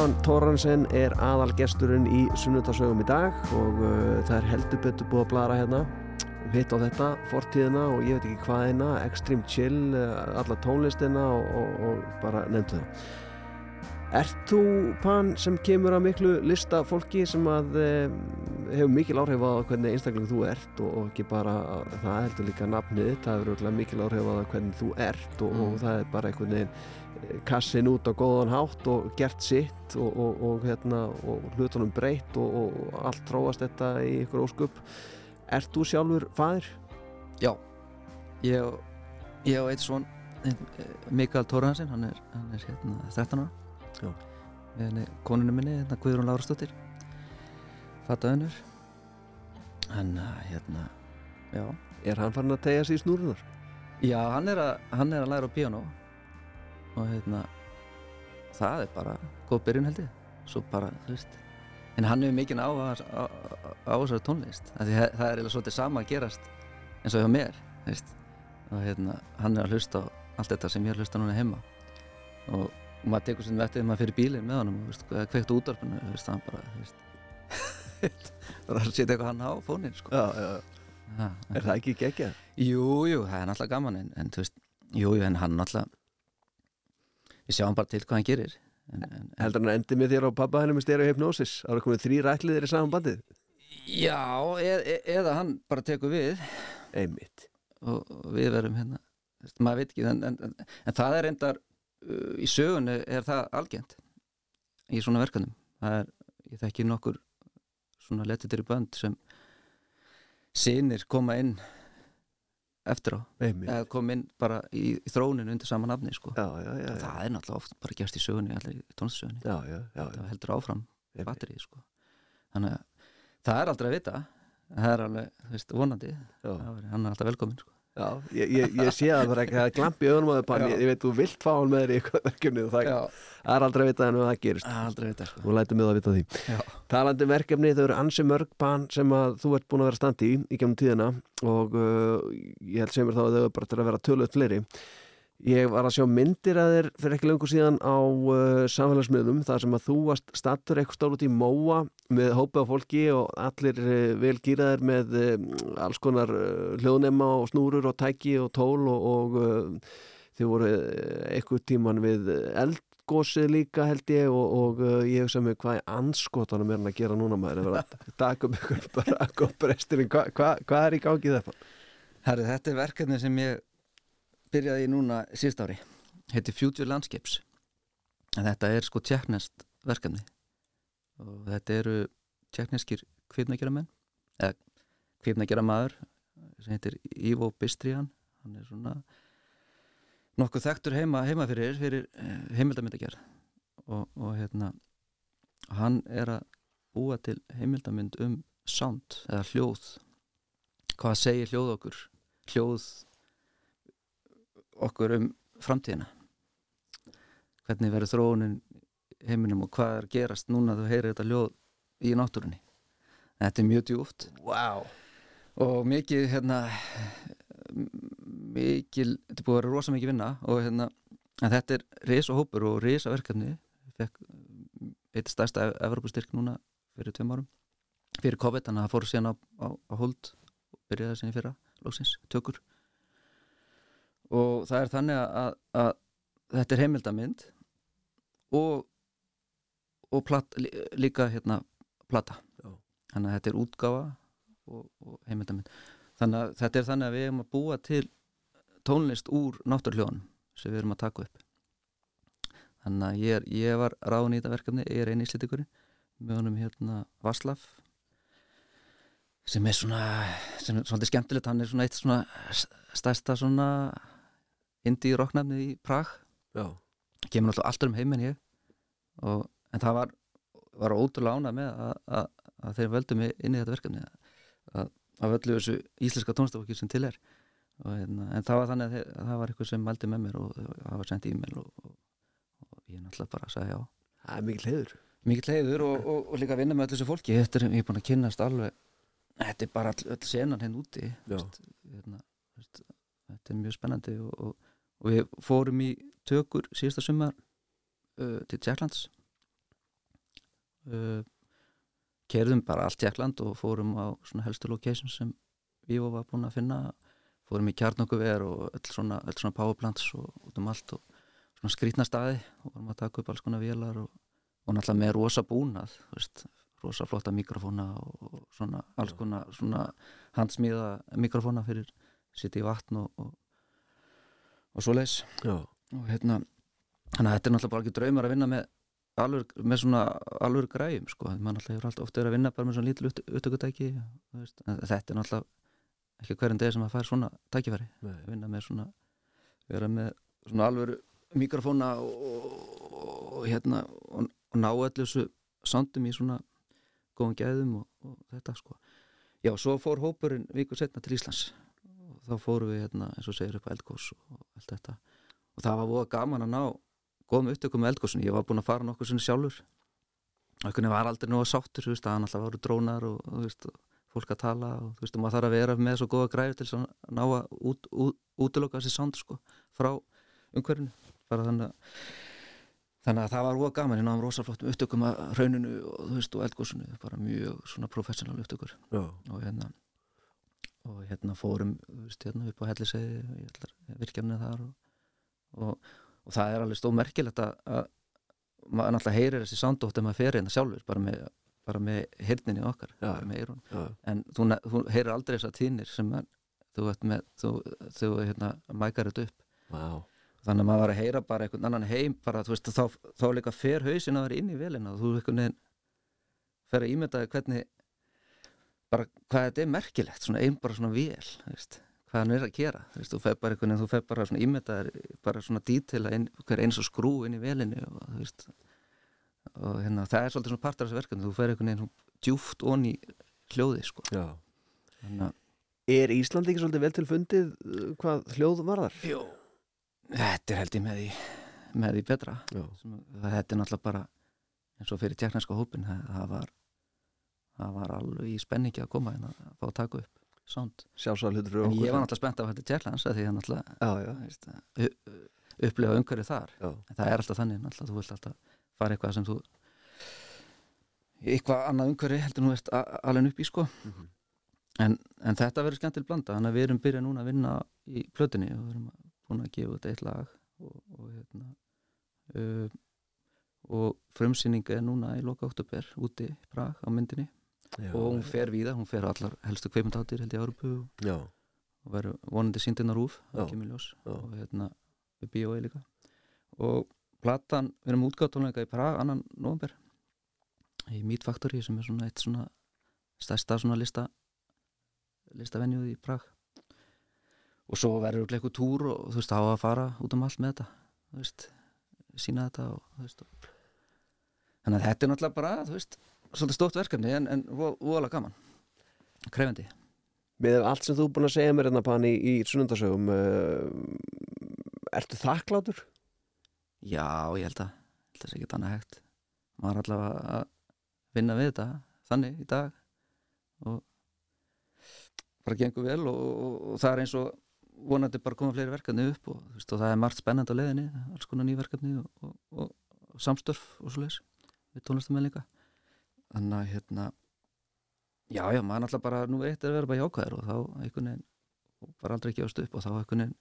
Pan Tóransen er aðalgesturinn í sunnudasögum í dag og uh, það er heldur betur búið að blara hérna. Hitt á þetta, fortíðina og ég veit ekki hvað hérna, Extreme Chill uh, alla tónlistina og, og, og bara nefndu það. Ert þú Pan sem kemur að miklu lista fólki sem að um, hefur mikil áhrif á hvernig einstakling þú ert og, og ekki bara, það heldur líka nafnið, það hefur mikil áhrif á hvernig þú ert og, og það er bara einhvern veginn eh, kassin út á góðan hátt og gert sitt og, og, og, hérna, og hlutunum breytt og, og allt tróast þetta í ykkur óskup Ert þú sjálfur faðir? Já, ég, á eitt svon Mikael Tóraðansson, hann er, hann er hérna 13 ára. Koninu minni, hérna Guðrún Lárastóttir fatta önnur hann hérna já, Er hann farin að tegja sig í snúrunar? já hann, er að, hann er að læra á piano og hérna það er bara góð byrjun held ég. Svo bara, þú veist en hann hefur mikið á, þessari tónlist. Það það er eiginlega svolítið sama að gerast eins og hjá mér veist. og hérna, hann er að hlusta á allt þetta sem ég er að hlusta núna heima. Og maður tekur sem vettið maður fyrir bílinn með honum og eða kveikt útvarpinu þú veist, hann bara þú veist, bara að setja eitthvað hann á fónin sko. Já, já, já. Er það ekki geggjað? Jú, jú, það er náttúrulega gaman en, en þú veist, jú, jú, en hann náttúrulega við sjáum bara til hvað hann gerir en, en, Heldur hann endi með þér á pappa henni með stereohypnosis? Það eru komið þrý rætliðir í saman bandið? Já, e e eða hann bara tekur við Einmitt. og, og við verum hérna veist, maður veit ekki, en, en, en, en það er reyndar uh, í sögunni er það algengt í svona verkanum það er, ég þekki nokkur svona letitir í bönd sem sinir koma inn eftir á. Eða kom inn bara í, í þróninu undir sama nafni sko. Já, já, já, já, það er náttúrulega oft bara gerst í sögunni allir í já, það heldur áfram batterið sko. þannig að það er aldrei að vita. Það er alveg, þú veist, vonandi. Hann er alltaf velkominn sko. Já, ég, ég, ég sé það bara ekki, það er glamp í augunum á þau pann, ég, ég veit, þú vilt fá hann með þér í eitthvað verkefni og það, er aldrei að vita það gerist það er aldrei að vita sko. og lætum við að vita því. Já. Talandi um verkefni, þau eru ansi mörg pann sem að þú ert búin að vera standi í í gemum tíðina og uh, ég held sem er þá að þau eru bara til að vera töluð fleiri. Ég var að sjá myndir að þér fyrir ekki lengur síðan á uh, samfélagsmiðlum þar sem að þú varst stattur eitthvað stór út í Móa með hópa á fólki og allir uh, vel gýraðir með uh, alls konar uh, hljóðnema og snúrur og tæki og tól og, og uh, þið voru uh, eitthvað tíman við eldgósið líka held ég og, og ég hugsa mig hvað er anskotanum er hann að gera núna maður er að taka um ykkur bara góðbrestirinn, hvað hva, hva er í gangi þetta? Herri, þetta er verkefni sem ég byrjaði í núna síðst ári. Heiti Future Landscapes. En þetta er sko tjekknest verkefni. Og þetta eru tjekkneskir kvipnagjara menn eða kvipnagjara maður sem heitir Ivo Bistrian hann er svona nokkuð þekktur heima, heima fyrir fyrir heimildamyndagjara og, og hérna hann er að búa til heimildamynd um sound eða hljóð. Hvað segir hljóð okkur? Hljóð okkur um framtíðina? Hvernig verður þróunin heiminum og hvað er gerast núna þú heyrir þetta hljóð í náttúrunni? Þetta er mjög djúft Wow. og mikið hérna mikið, þetta er búið að vera rosa mikið vinna og hérna, en þetta er risa hópur og risa verkefni fekk eitt stærsta Evropastyrk núna fyrir tveim árum. Fyrir COVID, þannig að það fór síðan á, á, á hold og byrjaði síðan í fyrra lóksins, tökur og það er þannig að, að þetta er heimildamind og og plat, lí- líka hérna plata. Já. þannig að þetta er útgáfa og, og heimildamind. Þannig að þetta er þannig að við erum að búa til tónlist úr náttúrljóðan sem við erum að taka upp. Þannig að ég, er, ég var ráðin í þetta verkefni ég er eini íslitikurinn með honum hérna Vaslav sem er svona sem er svolítið skemmtilegt, hann er svona eitt svona stærsta svona indie rocknafni í Prag. Já. kemur alltaf alltaf um heim en ég og, en það var, var ótrúlega ánað með að, að, að þeir völdu mig inn í þetta verkefni. Að, að völdu þessu íslenska tónstafokki sem til er. Og, hérna, en það var þannig að, þeir, að það var eitthvað sem mældi með mér og það var sendt e-mail og, og, ég náttúrulega bara sagði já. Það er mikil heiður. mikill heiður og, líka að vinna með öllu þessu fólki. Þetta er, ég er búin að kynnast alveg þetta er bara öll senan henn úti. Já. veist, hérna, þetta er mjög spennandi og, og, við fórum í tökur síðasta sumar uh, til Tjekklands uh, kerðum bara allt Tjekkland og fórum á svona helstu locations sem við var búin að finna. Fórum í kjarnokkuver og öll svona, öll svona powerplants og út um allt og svona skrýtna staði. Og vorum að taka upp alls konar vélar og, og náttúrulega með rosa búnað veist, rosa flotta mikrofóna og og svona alls konar svona handsmíða mikrofóna fyrir sitt í vatn og, og, og svoleiðis. Já. og hérna þannig að þetta er náttúrulega bara ekki draumar að vinna með alveg, með svona alveg græjum sko, mann alltaf hefur alltaf oft verið að vinna bara með svona lítil upptökutæki þetta er náttúrulega ekki hverjum degi sem að fær svona tækifæri. Nei. að vinna með svona vera með svona alvöru mikrofóna og, og, og hérna og, og ná öllu þessu soundum í svona góðum gæðum og, og þetta sko. Já, svo fór hópurinn viku setna til Íslands þá fórum við hérna eins og segir upp eldgós og allt þetta. Og það var voða gaman að ná góðum upptökum með eldgósin, ég var búinn að fara nokkuð sinni sjálfur. Og einhvern veginn var aldrei að sáttur, þú veist, að hann alltaf voru drónar og, og veist, fólk að tala og þú veist, og maður þarf að vera með svo góða græður til að ná að út, út, útiloka þessi sound sko, frá umhverfinu. Bara þannig að þannig að það var óga gaman, ég náðum rosaflottum upptökum að rauninu og þú veist, og eldgósinu bara mjög svona professional upptökur. Já. og hérna og hérna fórum veist, hérna upp á hellisegi virkjafnið þar og, og, og það er alveg stómerkilegt að, að maður náttúrulega heyrir þessi soundótt ef maður fer hérna sjálfur bara með, bara með hirninni okkar bara með Já. en þú, þú heyrir aldrei þessar tínir sem er, þú veit með þú, þú hérna mækar þetta upp Vá. þannig að maður var að heyra bara einhvern annan heim bara þú veist þá, þá líka fer hausin að vera inn í velina og þú einhvern veginn fer að ímynda hvernig bara hvað þetta er merkilegt svona einn bara svona vél þú veist, hvað hann er að gera þú veist, þú fer bara einhvern veginn, þú fer bara svona ímyndaðir bara svona dítila inn, hver eins og skrú inn í velinni og veist og hérna, það er svolítið svona partur af þessu verkefni þú fer einhvern veginn djúft onni hljóði sko Já. þannig að Er Ísland ekki svolítið vel til fundið uh, hvað hljóð varðar? Jú. Þetta er held ég með því með því betra. Sem, það, þetta er náttúrulega bara eins og fyrir tjeknarska hópin það, það var það var alveg í spenningi að koma en að fá að taka upp sound Sjálfsagt hlutur fyrir en okkur. ég var náttúrulega spennt á þetta tjekklands því að náttúrulega Já, já, veist, u- upplifa umhverju þar já. en það er alltaf þannig náttúrulega þú vilt alltaf fara eitthvað sem þú eitthvað annað umhverju heldur nú ert alveg upp í sko Mhm. en, en þetta verður skemmtileg blanda þannig að við erum byrjað núna að vinna í plötunni og við erum búin að gefa út eitt lag og, og hérna uh, og frumsýning er núna í loka oktober úti í Prag á myndinni Já, og hún fer víða, hún fer allar helstu kveimundáttir held ég Árupu og, verður vonandi í ljós. Já. og hérna við bíói líka. Og platan, við erum útgáttónleika í Prag annan november í Meat Factory sem er svona eitt svona stærsta svona lista listavenjuð í Prag. Og svo verður örugglega eitthvað túr og þú veist, á að fara út um allt með þetta þú veist, sína þetta og þú veist og... þannig að þetta er náttúrulega bara, þú veist svolítið stótt verkefni en, en voðalega gaman. Krefandi Með allt sem þú er búin að segja mér hérna pann í, í sunnundasögum uh, Ertu þakklátur? Já, ég held að það sé ekki annað hægt. Maður er allavega að vinna við þetta þannig í dag og bara gengur vel og, og, og það er eins og vonandi bara koma fleiri verkefni upp og, veist, og það er margt spennandi á leiðinni alls konar ný verkefni og, og, og, og samstörf og svo leiðis við tónlistamenn líka þannig að hérna já, já, maður alltaf bara nú eitt er að vera bara jákvæður og þá einhvern veginn bara aldrei gefast upp og þá einhvern veginn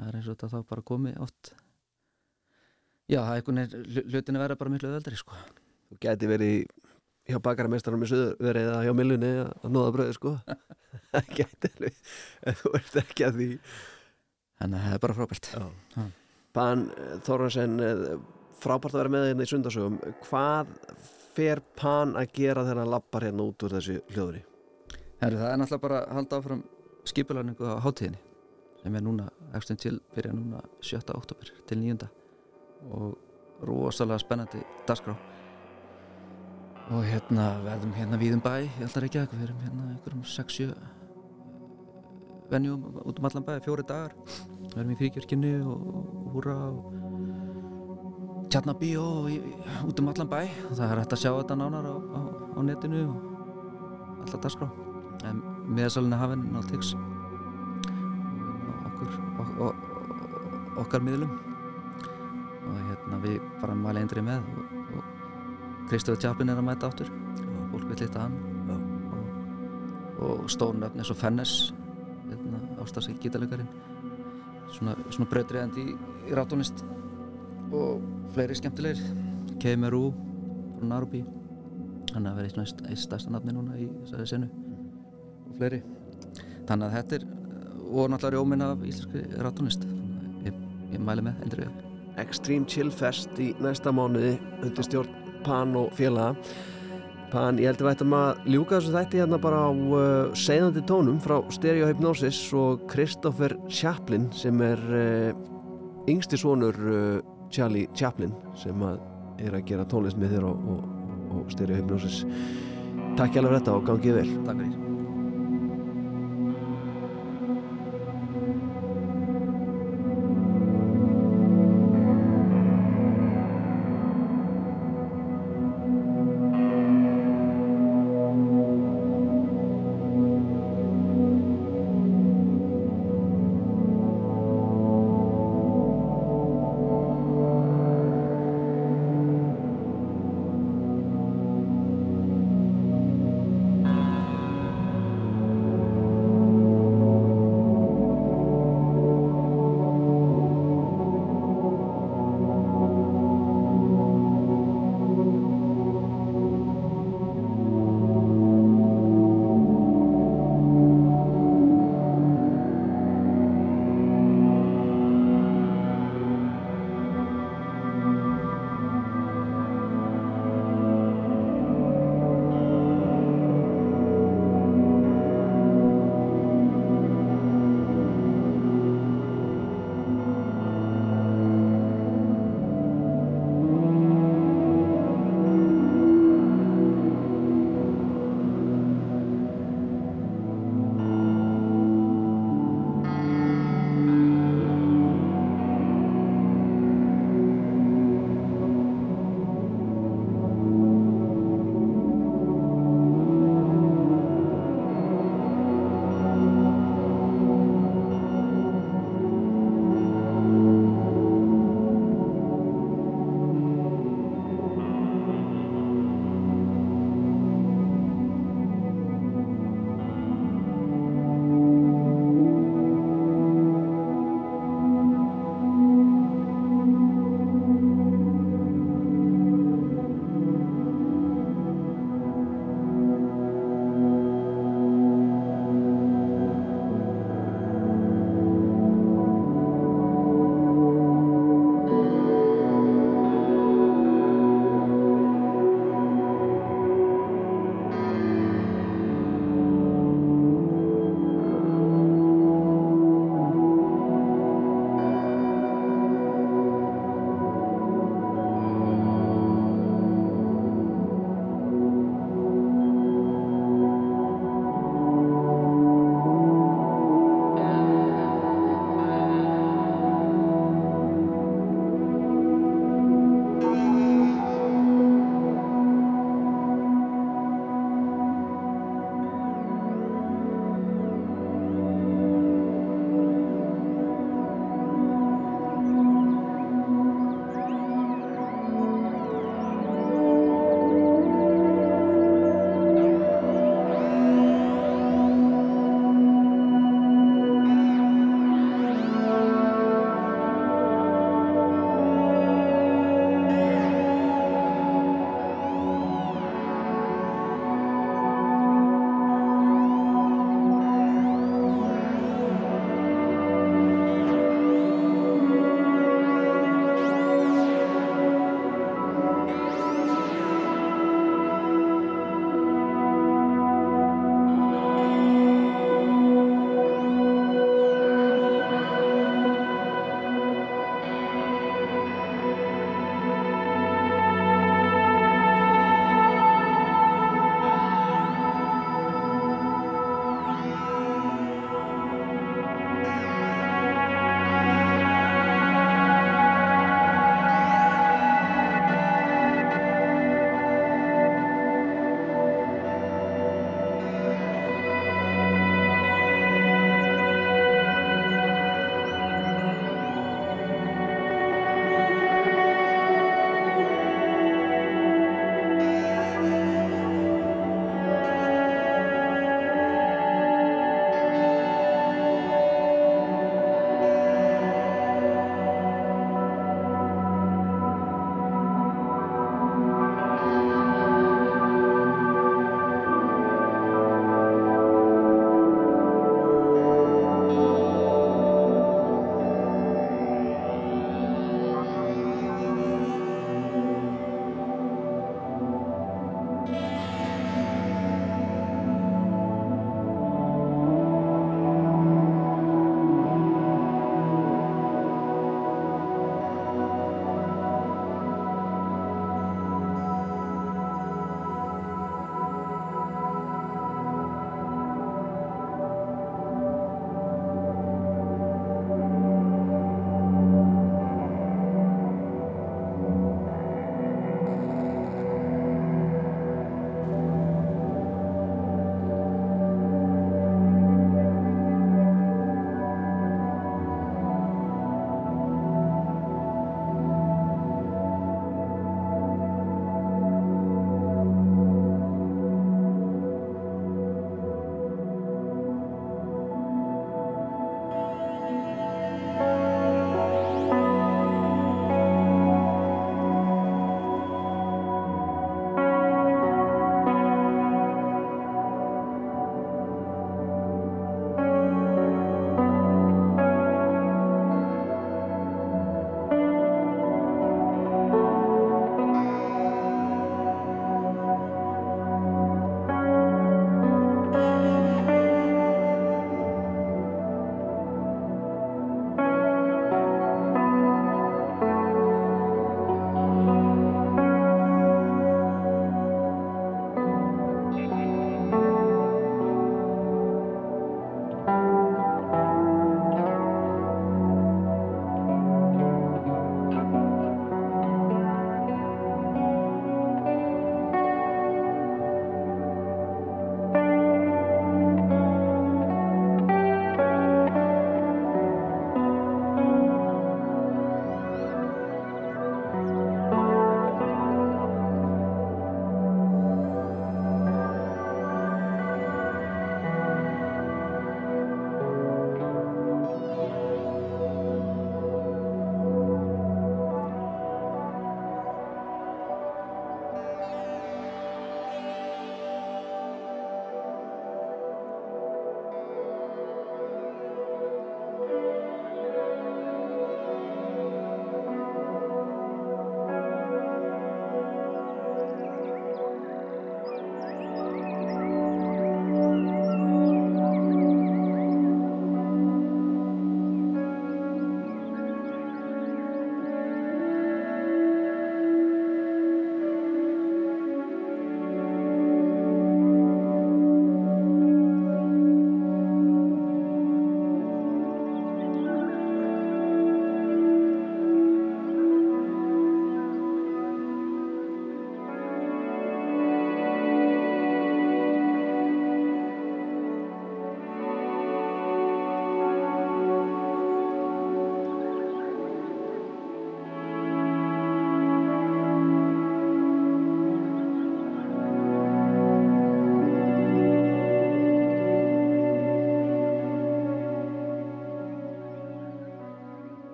það er eins og þetta þá bara komi oft. Já, það er einhvern veginn, hlutin að vera bara miklu öðaldri sko. Þú gæti verið hjá bakarameistarum í Suðurveri eða hjá Millunni að nóða bröðu sko. Það gæti alveg en þú ert ekki að því. Þannig að það er bara frábært. Pan Þorvarsen frábært að vera með hérna í sundarsögum Hvað fer Pan að gera þegar hann lappar hérna út úr þessu hljóðri? Herri, það er náttúrulega bara að halda áfram skipulæningu á hátíðinni sem er núna, eftir til, byrja núna 7. oktober til 9. og rosalega spennandi dagskrá og hérna verðum hérna víðum bæ ég ætlar ekki að við erum hérna einhverjum 6-7 venjum út um allan bæ, fjóri dagar við erum í fríkjörkinni og, og húra og tjarnabíó út um allan bæ. Og það er hægt að sjá þetta nánar á, á, á netinu og alltaf dagskrá. En miðasalinn er hafinn og okkur og, og, okkar miðlum. Og hérna við bara mæli eindri með og, Kristóður Tjapin er að mæta áttur og fólk vil lita hann. Og, og stórnöfn eins og Fennes hérna, ástafsík gítalega svona, svona brautriðandi í, í rátónist og fleiri skemmtilegir. KMRU frá Narubi hann er að vera eitt, eitt stærsta nafni núna í þessari senu. Og fleiri. Þannig að þetta er og náttúrulega rjóminn af íslenski rátónist ég, ég mæli með eldri við Extreme Chill Fest í næsta mánuði undir stjórn Pan og félaga. Pan, ég held að við ættum að ljúka þessu þætti hérna bara á uh, segðandi tónum frá Stereo Hypnosis og Christopher Chaplin sem er uh, yngsti sonur uh, Charlie Chaplin sem að er að gera tónlist með þér og, og, og Stereo Hypnosis. Takk hjá fyrir þetta og gangið vel. Takk fyrir